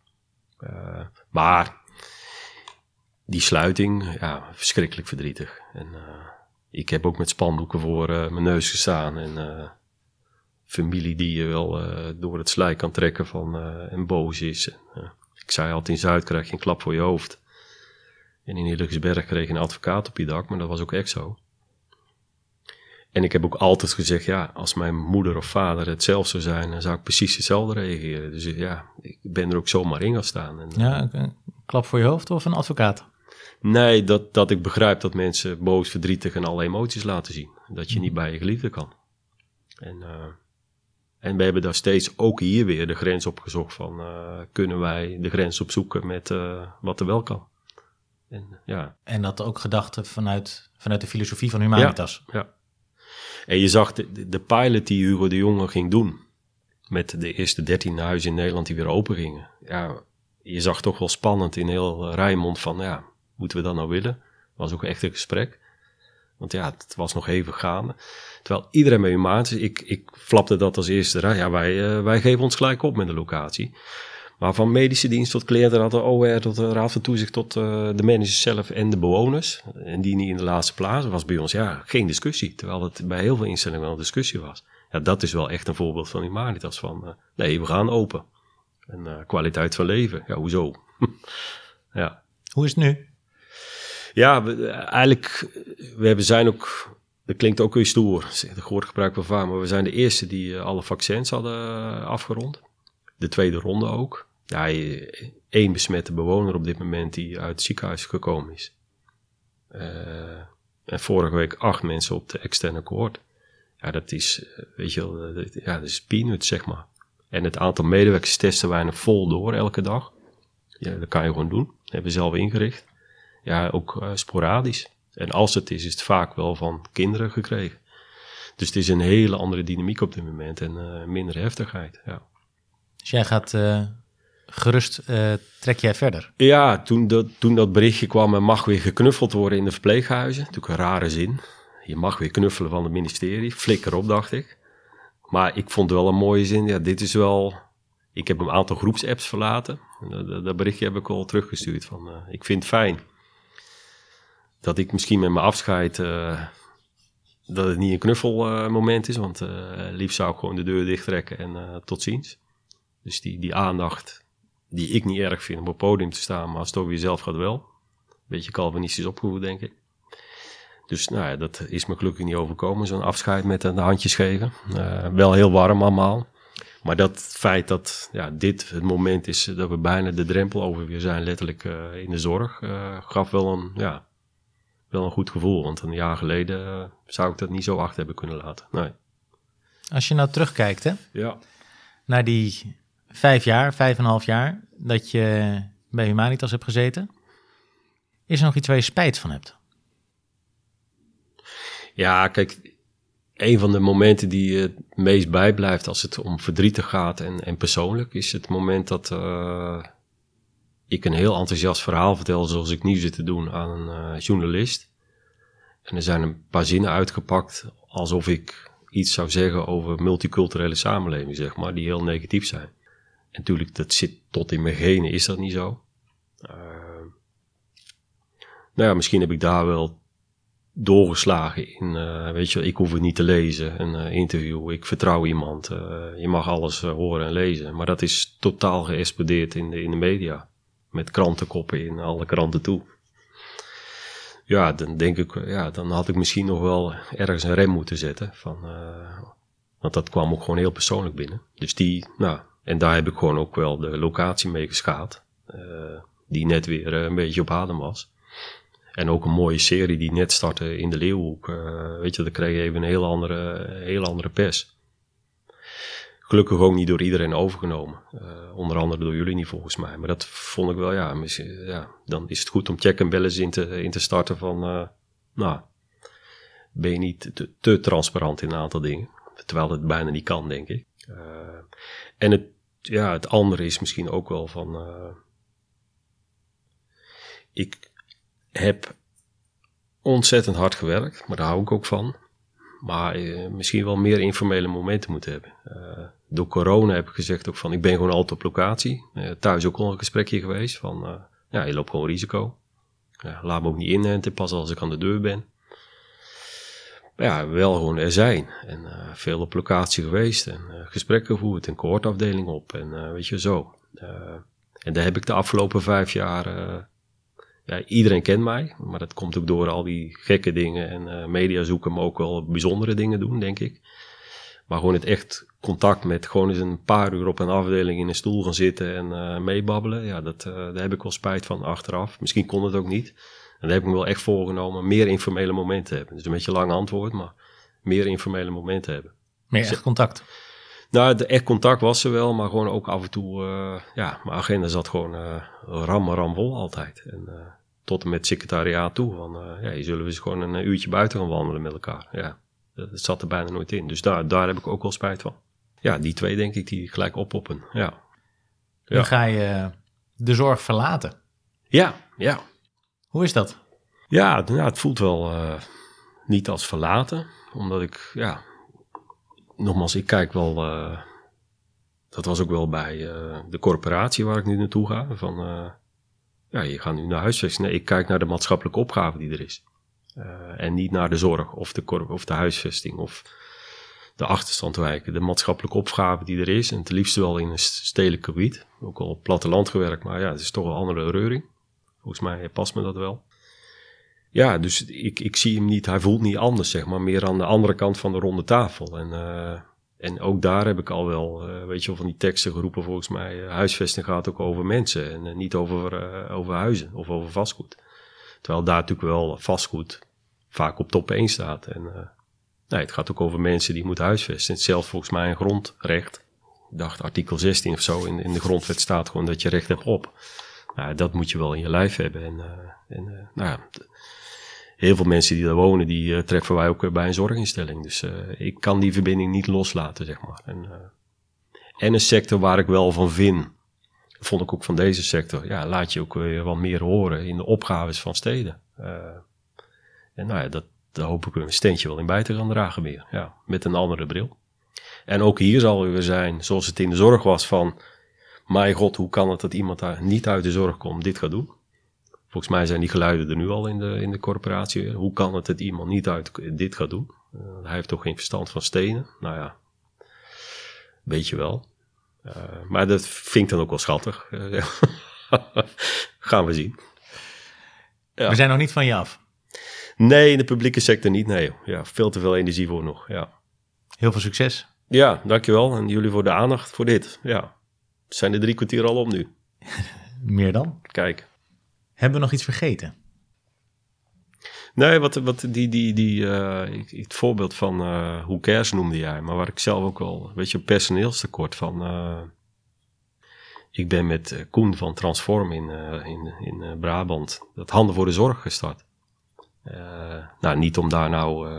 maar die sluiting, ja, verschrikkelijk verdrietig. En ik heb ook met spandoeken voor mijn neus gestaan en familie die je wel uh, door het slijk kan trekken van, uh, en boos is. En, uh, ik zei altijd in Zuid krijg je een klap voor je hoofd. En in Hillegersberg kreeg je een advocaat op je dak, maar dat was ook echt zo. En ik heb ook altijd gezegd, ja, als mijn moeder of vader het zelf zou zijn, dan zou ik precies hetzelfde reageren. Dus ja, ik ben er ook zomaar in gaan staan. En, ja, een klap voor je hoofd of een advocaat? Nee, dat, dat ik begrijp dat mensen boos, verdrietig en alle emoties laten zien. Dat je niet bij je geliefde kan. En en we hebben daar steeds ook hier weer de grens opgezocht van uh, kunnen wij de grens opzoeken met uh, wat er wel kan. En, ja. en dat ook gedachten vanuit, vanuit de filosofie van Humanitas. Ja, ja. En je zag de, de pilot die Hugo de Jonge ging doen, met de eerste dertien huizen in Nederland die weer open gingen. Ja, je zag toch wel spannend in heel Rijnmond van, ja, moeten we dat nou willen? was ook echt een gesprek. Want ja, het was nog even gaande. Terwijl iedereen bij humanitas, ik, ik flapte dat als eerste. Ja, wij, wij geven ons gelijk op met de locatie. Maar van medische dienst tot cliënten, de OR, tot de Raad van Toezicht, tot uh, de managers zelf en de bewoners. En die niet in de laatste plaats was bij ons ja, geen discussie. Terwijl het bij heel veel instellingen wel een discussie was. Ja, dat is wel echt een voorbeeld van Humanitas. Van uh, nee, we gaan open. En kwaliteit van leven, ja, hoezo? (laughs) ja. Hoe is het nu? Ja, we, eigenlijk, we zijn ook dat klinkt ook weer stoer. Dat woord gebruiken we vaak. Maar we zijn de eerste die alle vaccins hadden afgerond. De tweede ronde ook ja, één besmette bewoner op dit moment die uit het ziekenhuis gekomen is. En vorige week acht mensen op de externe cohort. Ja, dat is, eh, weet je wel, ja, dat is peanuts, zeg maar. En het aantal medewerkers testen wij vol door elke dag. Ja, dat kan je gewoon doen. Dat hebben we zelf ingericht. Ja, ook uh, sporadisch. En als het is, is het vaak wel van kinderen gekregen. Dus het is een hele andere dynamiek op dit moment en uh, minder heftigheid. Ja. Dus jij gaat gerust uh, trek jij verder. Ja, toen dat, toen dat berichtje kwam, en mag weer geknuffeld worden in de verpleeghuizen. Natuurlijk een rare zin. Je mag weer knuffelen van het ministerie. Flikker op, dacht ik. Maar ik vond het wel een mooie zin. Ja, dit is wel... Ik heb een aantal groepsapps verlaten. Dat, dat berichtje heb ik al teruggestuurd. Van, uh, ik vind het fijn dat ik misschien met mijn afscheid... Uh, dat het niet een knuffelmoment is. Want liefst zou ik gewoon de deur dichttrekken en tot ziens. Dus die, die aandacht die ik niet erg vind om op het podium te staan, maar als het over jezelf gaat wel. Beetje Calvinistisch opgevoed, denk ik. Dus nou ja, dat is me gelukkig niet overkomen, zo'n afscheid met de handjes geven. Wel heel warm allemaal. Maar dat feit dat ja, dit het moment is dat we bijna de drempel over weer zijn, letterlijk in de zorg, gaf wel een, ja, wel een goed gevoel. Want een jaar geleden zou ik dat niet zo achter hebben kunnen laten. Nee. Als je nou terugkijkt hè, ja. naar die vijf jaar, vijf en een half jaar dat je bij Humanitas hebt gezeten. Is er nog iets waar je spijt van hebt? Ja, kijk, een van de momenten die het meest bijblijft als het om verdrietig gaat en, en persoonlijk, is het moment dat uh, ik een heel enthousiast verhaal vertel, zoals ik nu zit te doen, aan een uh, journalist. En er zijn een paar zinnen uitgepakt alsof ik iets zou zeggen over multiculturele samenleving, zeg maar, die heel negatief zijn natuurlijk, dat zit tot in mijn genen, is dat niet zo. Uh, nou ja, misschien heb ik daar wel doorgeslagen in, uh, weet je, ik hoef het niet te lezen, een uh, interview, ik vertrouw iemand, je mag alles horen en lezen. Maar dat is totaal geëxplodeerd in de, in de media, met krantenkoppen in alle kranten toe. Ja, dan denk ik, ja, dan had ik misschien nog wel ergens een rem moeten zetten. Van, want dat kwam ook gewoon heel persoonlijk binnen. Dus die, nou, en daar heb ik gewoon ook wel de locatie mee geschaad. Uh, die net weer uh, een beetje op adem was. En ook een mooie serie die net startte in de Leeuwhoek. Uh, weet je, dat kreeg even een heel andere, heel andere pers. Gelukkig ook niet door iedereen overgenomen. onder andere door jullie niet volgens mij. Maar dat vond ik wel, ja, ja dan is het goed om check en balance in te, in te starten van, nou, ben je niet te, te, transparant in een aantal dingen. Terwijl het bijna niet kan, denk ik. en het ja, het andere is misschien ook wel van. Ik heb ontzettend hard gewerkt, maar daar hou ik ook van. Maar uh, misschien wel meer informele momenten moeten hebben. Uh, door corona heb ik gezegd ook van, ik ben gewoon altijd op locatie. thuis ook al een gesprekje geweest van, ja, je loopt gewoon risico. laat me ook niet inenten, pas als ik aan de deur ben ja, wel gewoon er zijn. En uh, veel op locatie geweest en uh, gesprekken gevoerd en koortafdeling op en uh, weet je zo. en daar heb ik de afgelopen vijf jaar, ja, iedereen kent mij, maar dat komt ook door al die gekke dingen en media zoeken me ook wel bijzondere dingen doen, denk ik. Maar gewoon het echt contact met gewoon eens een paar uur op een afdeling in een stoel gaan zitten en meebabbelen, ja, dat, daar heb ik wel spijt van achteraf. Misschien kon het ook niet. En daar heb ik me wel echt voorgenomen meer informele momenten hebben. Dus een beetje lang antwoord, maar meer informele momenten hebben. Meer echt contact? Nou, de echt contact was er wel, maar gewoon ook af en toe, uh, ja, mijn agenda zat gewoon uh, ram, ram vol altijd. En uh, tot en met secretariaat toe, van, ja, je zullen we eens gewoon een uurtje buiten gaan wandelen met elkaar. Ja, dat, zat er bijna nooit in. Dus daar, daar heb ik ook wel spijt van. Ja, die twee denk ik, die gelijk oppoppen, ja. Nu ga je de zorg verlaten. Ja, ja. Hoe is dat? Ja, nou, het voelt wel. Uh, niet als verlaten, omdat ik, ja, nogmaals, ik kijk wel, dat was ook wel bij de corporatie waar ik nu naartoe ga, van, ja, je gaat nu naar huisvesting. Nee, ik kijk naar de maatschappelijke opgave die er is. en niet naar de zorg of de, of de huisvesting of de achterstand wijken. De maatschappelijke opgave die er is. En het liefst wel in een stedelijk gebied. Ook al op platteland gewerkt, maar ja, het is toch een andere reuring. Volgens mij past me dat wel. Ja, dus ik, ik zie hem niet, hij voelt niet anders, zeg maar. Meer aan de andere kant van de ronde tafel. En, uh, en ook daar heb ik al wel, uh, weet je wel, van die teksten geroepen volgens mij. Uh, huisvesting gaat ook over mensen en niet over, over huizen of over vastgoed. Terwijl daar natuurlijk wel vastgoed vaak op top 1 staat. En Nee, het gaat ook over mensen die moeten huisvesten. Hetzelfde volgens mij een grondrecht. Ik dacht artikel 16 of zo in, in de grondwet staat gewoon dat je recht hebt op. Nou, dat moet je wel in je lijf hebben. En, en nou ja, heel veel mensen die daar wonen, die uh, treffen wij ook bij een zorginstelling. Dus ik kan die verbinding niet loslaten, zeg maar. En, en een sector waar ik wel van vind, vond ik ook van deze sector, ja, laat je ook wat meer horen in de opgaves van steden. en nou ja, dat, daar hoop ik een steentje wel in bij te gaan dragen weer. Ja, met een andere bril. En ook hier zal er weer zijn, zoals het in de zorg was van... Mijn god, hoe kan het dat iemand daar niet uit de zorg komt, dit gaat doen? Volgens mij zijn die geluiden er nu al in de, in de corporatie. Hoe kan het dat iemand niet uit dit gaat doen? Uh, hij heeft toch geen verstand van stenen? Nou ja, weet je wel. Uh, maar dat vind ik dan ook wel schattig. Uh, (laughs) gaan we zien. Ja. We zijn nog niet van je af. Nee, in de publieke sector niet. Nee, ja, veel te veel energie voor nog. Ja. Heel veel succes. Ja, dankjewel. En jullie voor de aandacht voor dit. Ja, zijn de drie kwartier al om nu. (laughs) Meer dan? Kijk. Hebben we nog iets vergeten? Nee, wat, wat die, die, die, uh, het voorbeeld van uh, hoe cares noemde jij, maar waar ik zelf ook wel, weet je, personeelstekort van. Uh, ik ben met Koen van Transform in, in, in Brabant dat Handen voor de Zorg gestart. Nou, niet om daar nou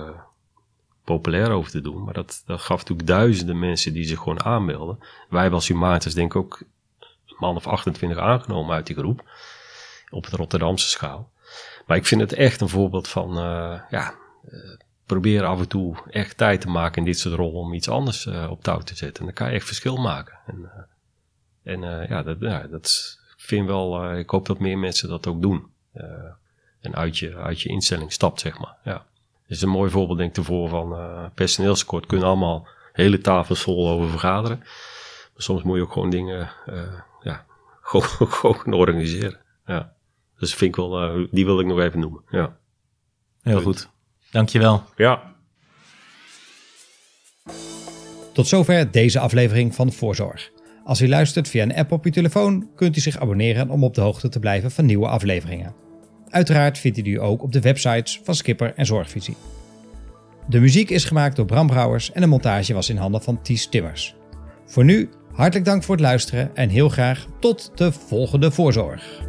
populair over te doen, maar dat, dat gaf natuurlijk duizenden mensen die zich gewoon aanmelden. Wij hebben als Humanis denk ik ook een man of 28 aangenomen uit die groep, op de Rotterdamse schaal. Maar ik vind het echt een voorbeeld van, uh, ja, probeer af en toe echt tijd te maken in dit soort rollen om iets anders op touw te zetten. En dan kan je echt verschil maken. En, en ja, dat, ja, dat vind wel, ik hoop dat meer mensen dat ook doen en uit je, uit je instelling stapt, zeg maar. Ja. Is een mooi voorbeeld, denk ik, ervoor van uh, personeelskort. Kunnen allemaal hele tafels vol over vergaderen. Maar soms moet je ook gewoon dingen uh, ja, (laughs) gewoon, gewoon organiseren. Ja. Dus vind ik wel, uh, die wil ik nog even noemen. Ja. Heel goed. Dankjewel. Ja. Tot zover deze aflevering van Voorzorg. Als u luistert via een app op uw telefoon, kunt u zich abonneren om op de hoogte te blijven van nieuwe afleveringen. Uiteraard vindt u die ook op de websites van Skipper en Zorgvisie. De muziek is gemaakt door Bram Brouwers en de montage was in handen van Ties Timmers. Voor nu, hartelijk dank voor het luisteren en heel graag tot de volgende voorzorg.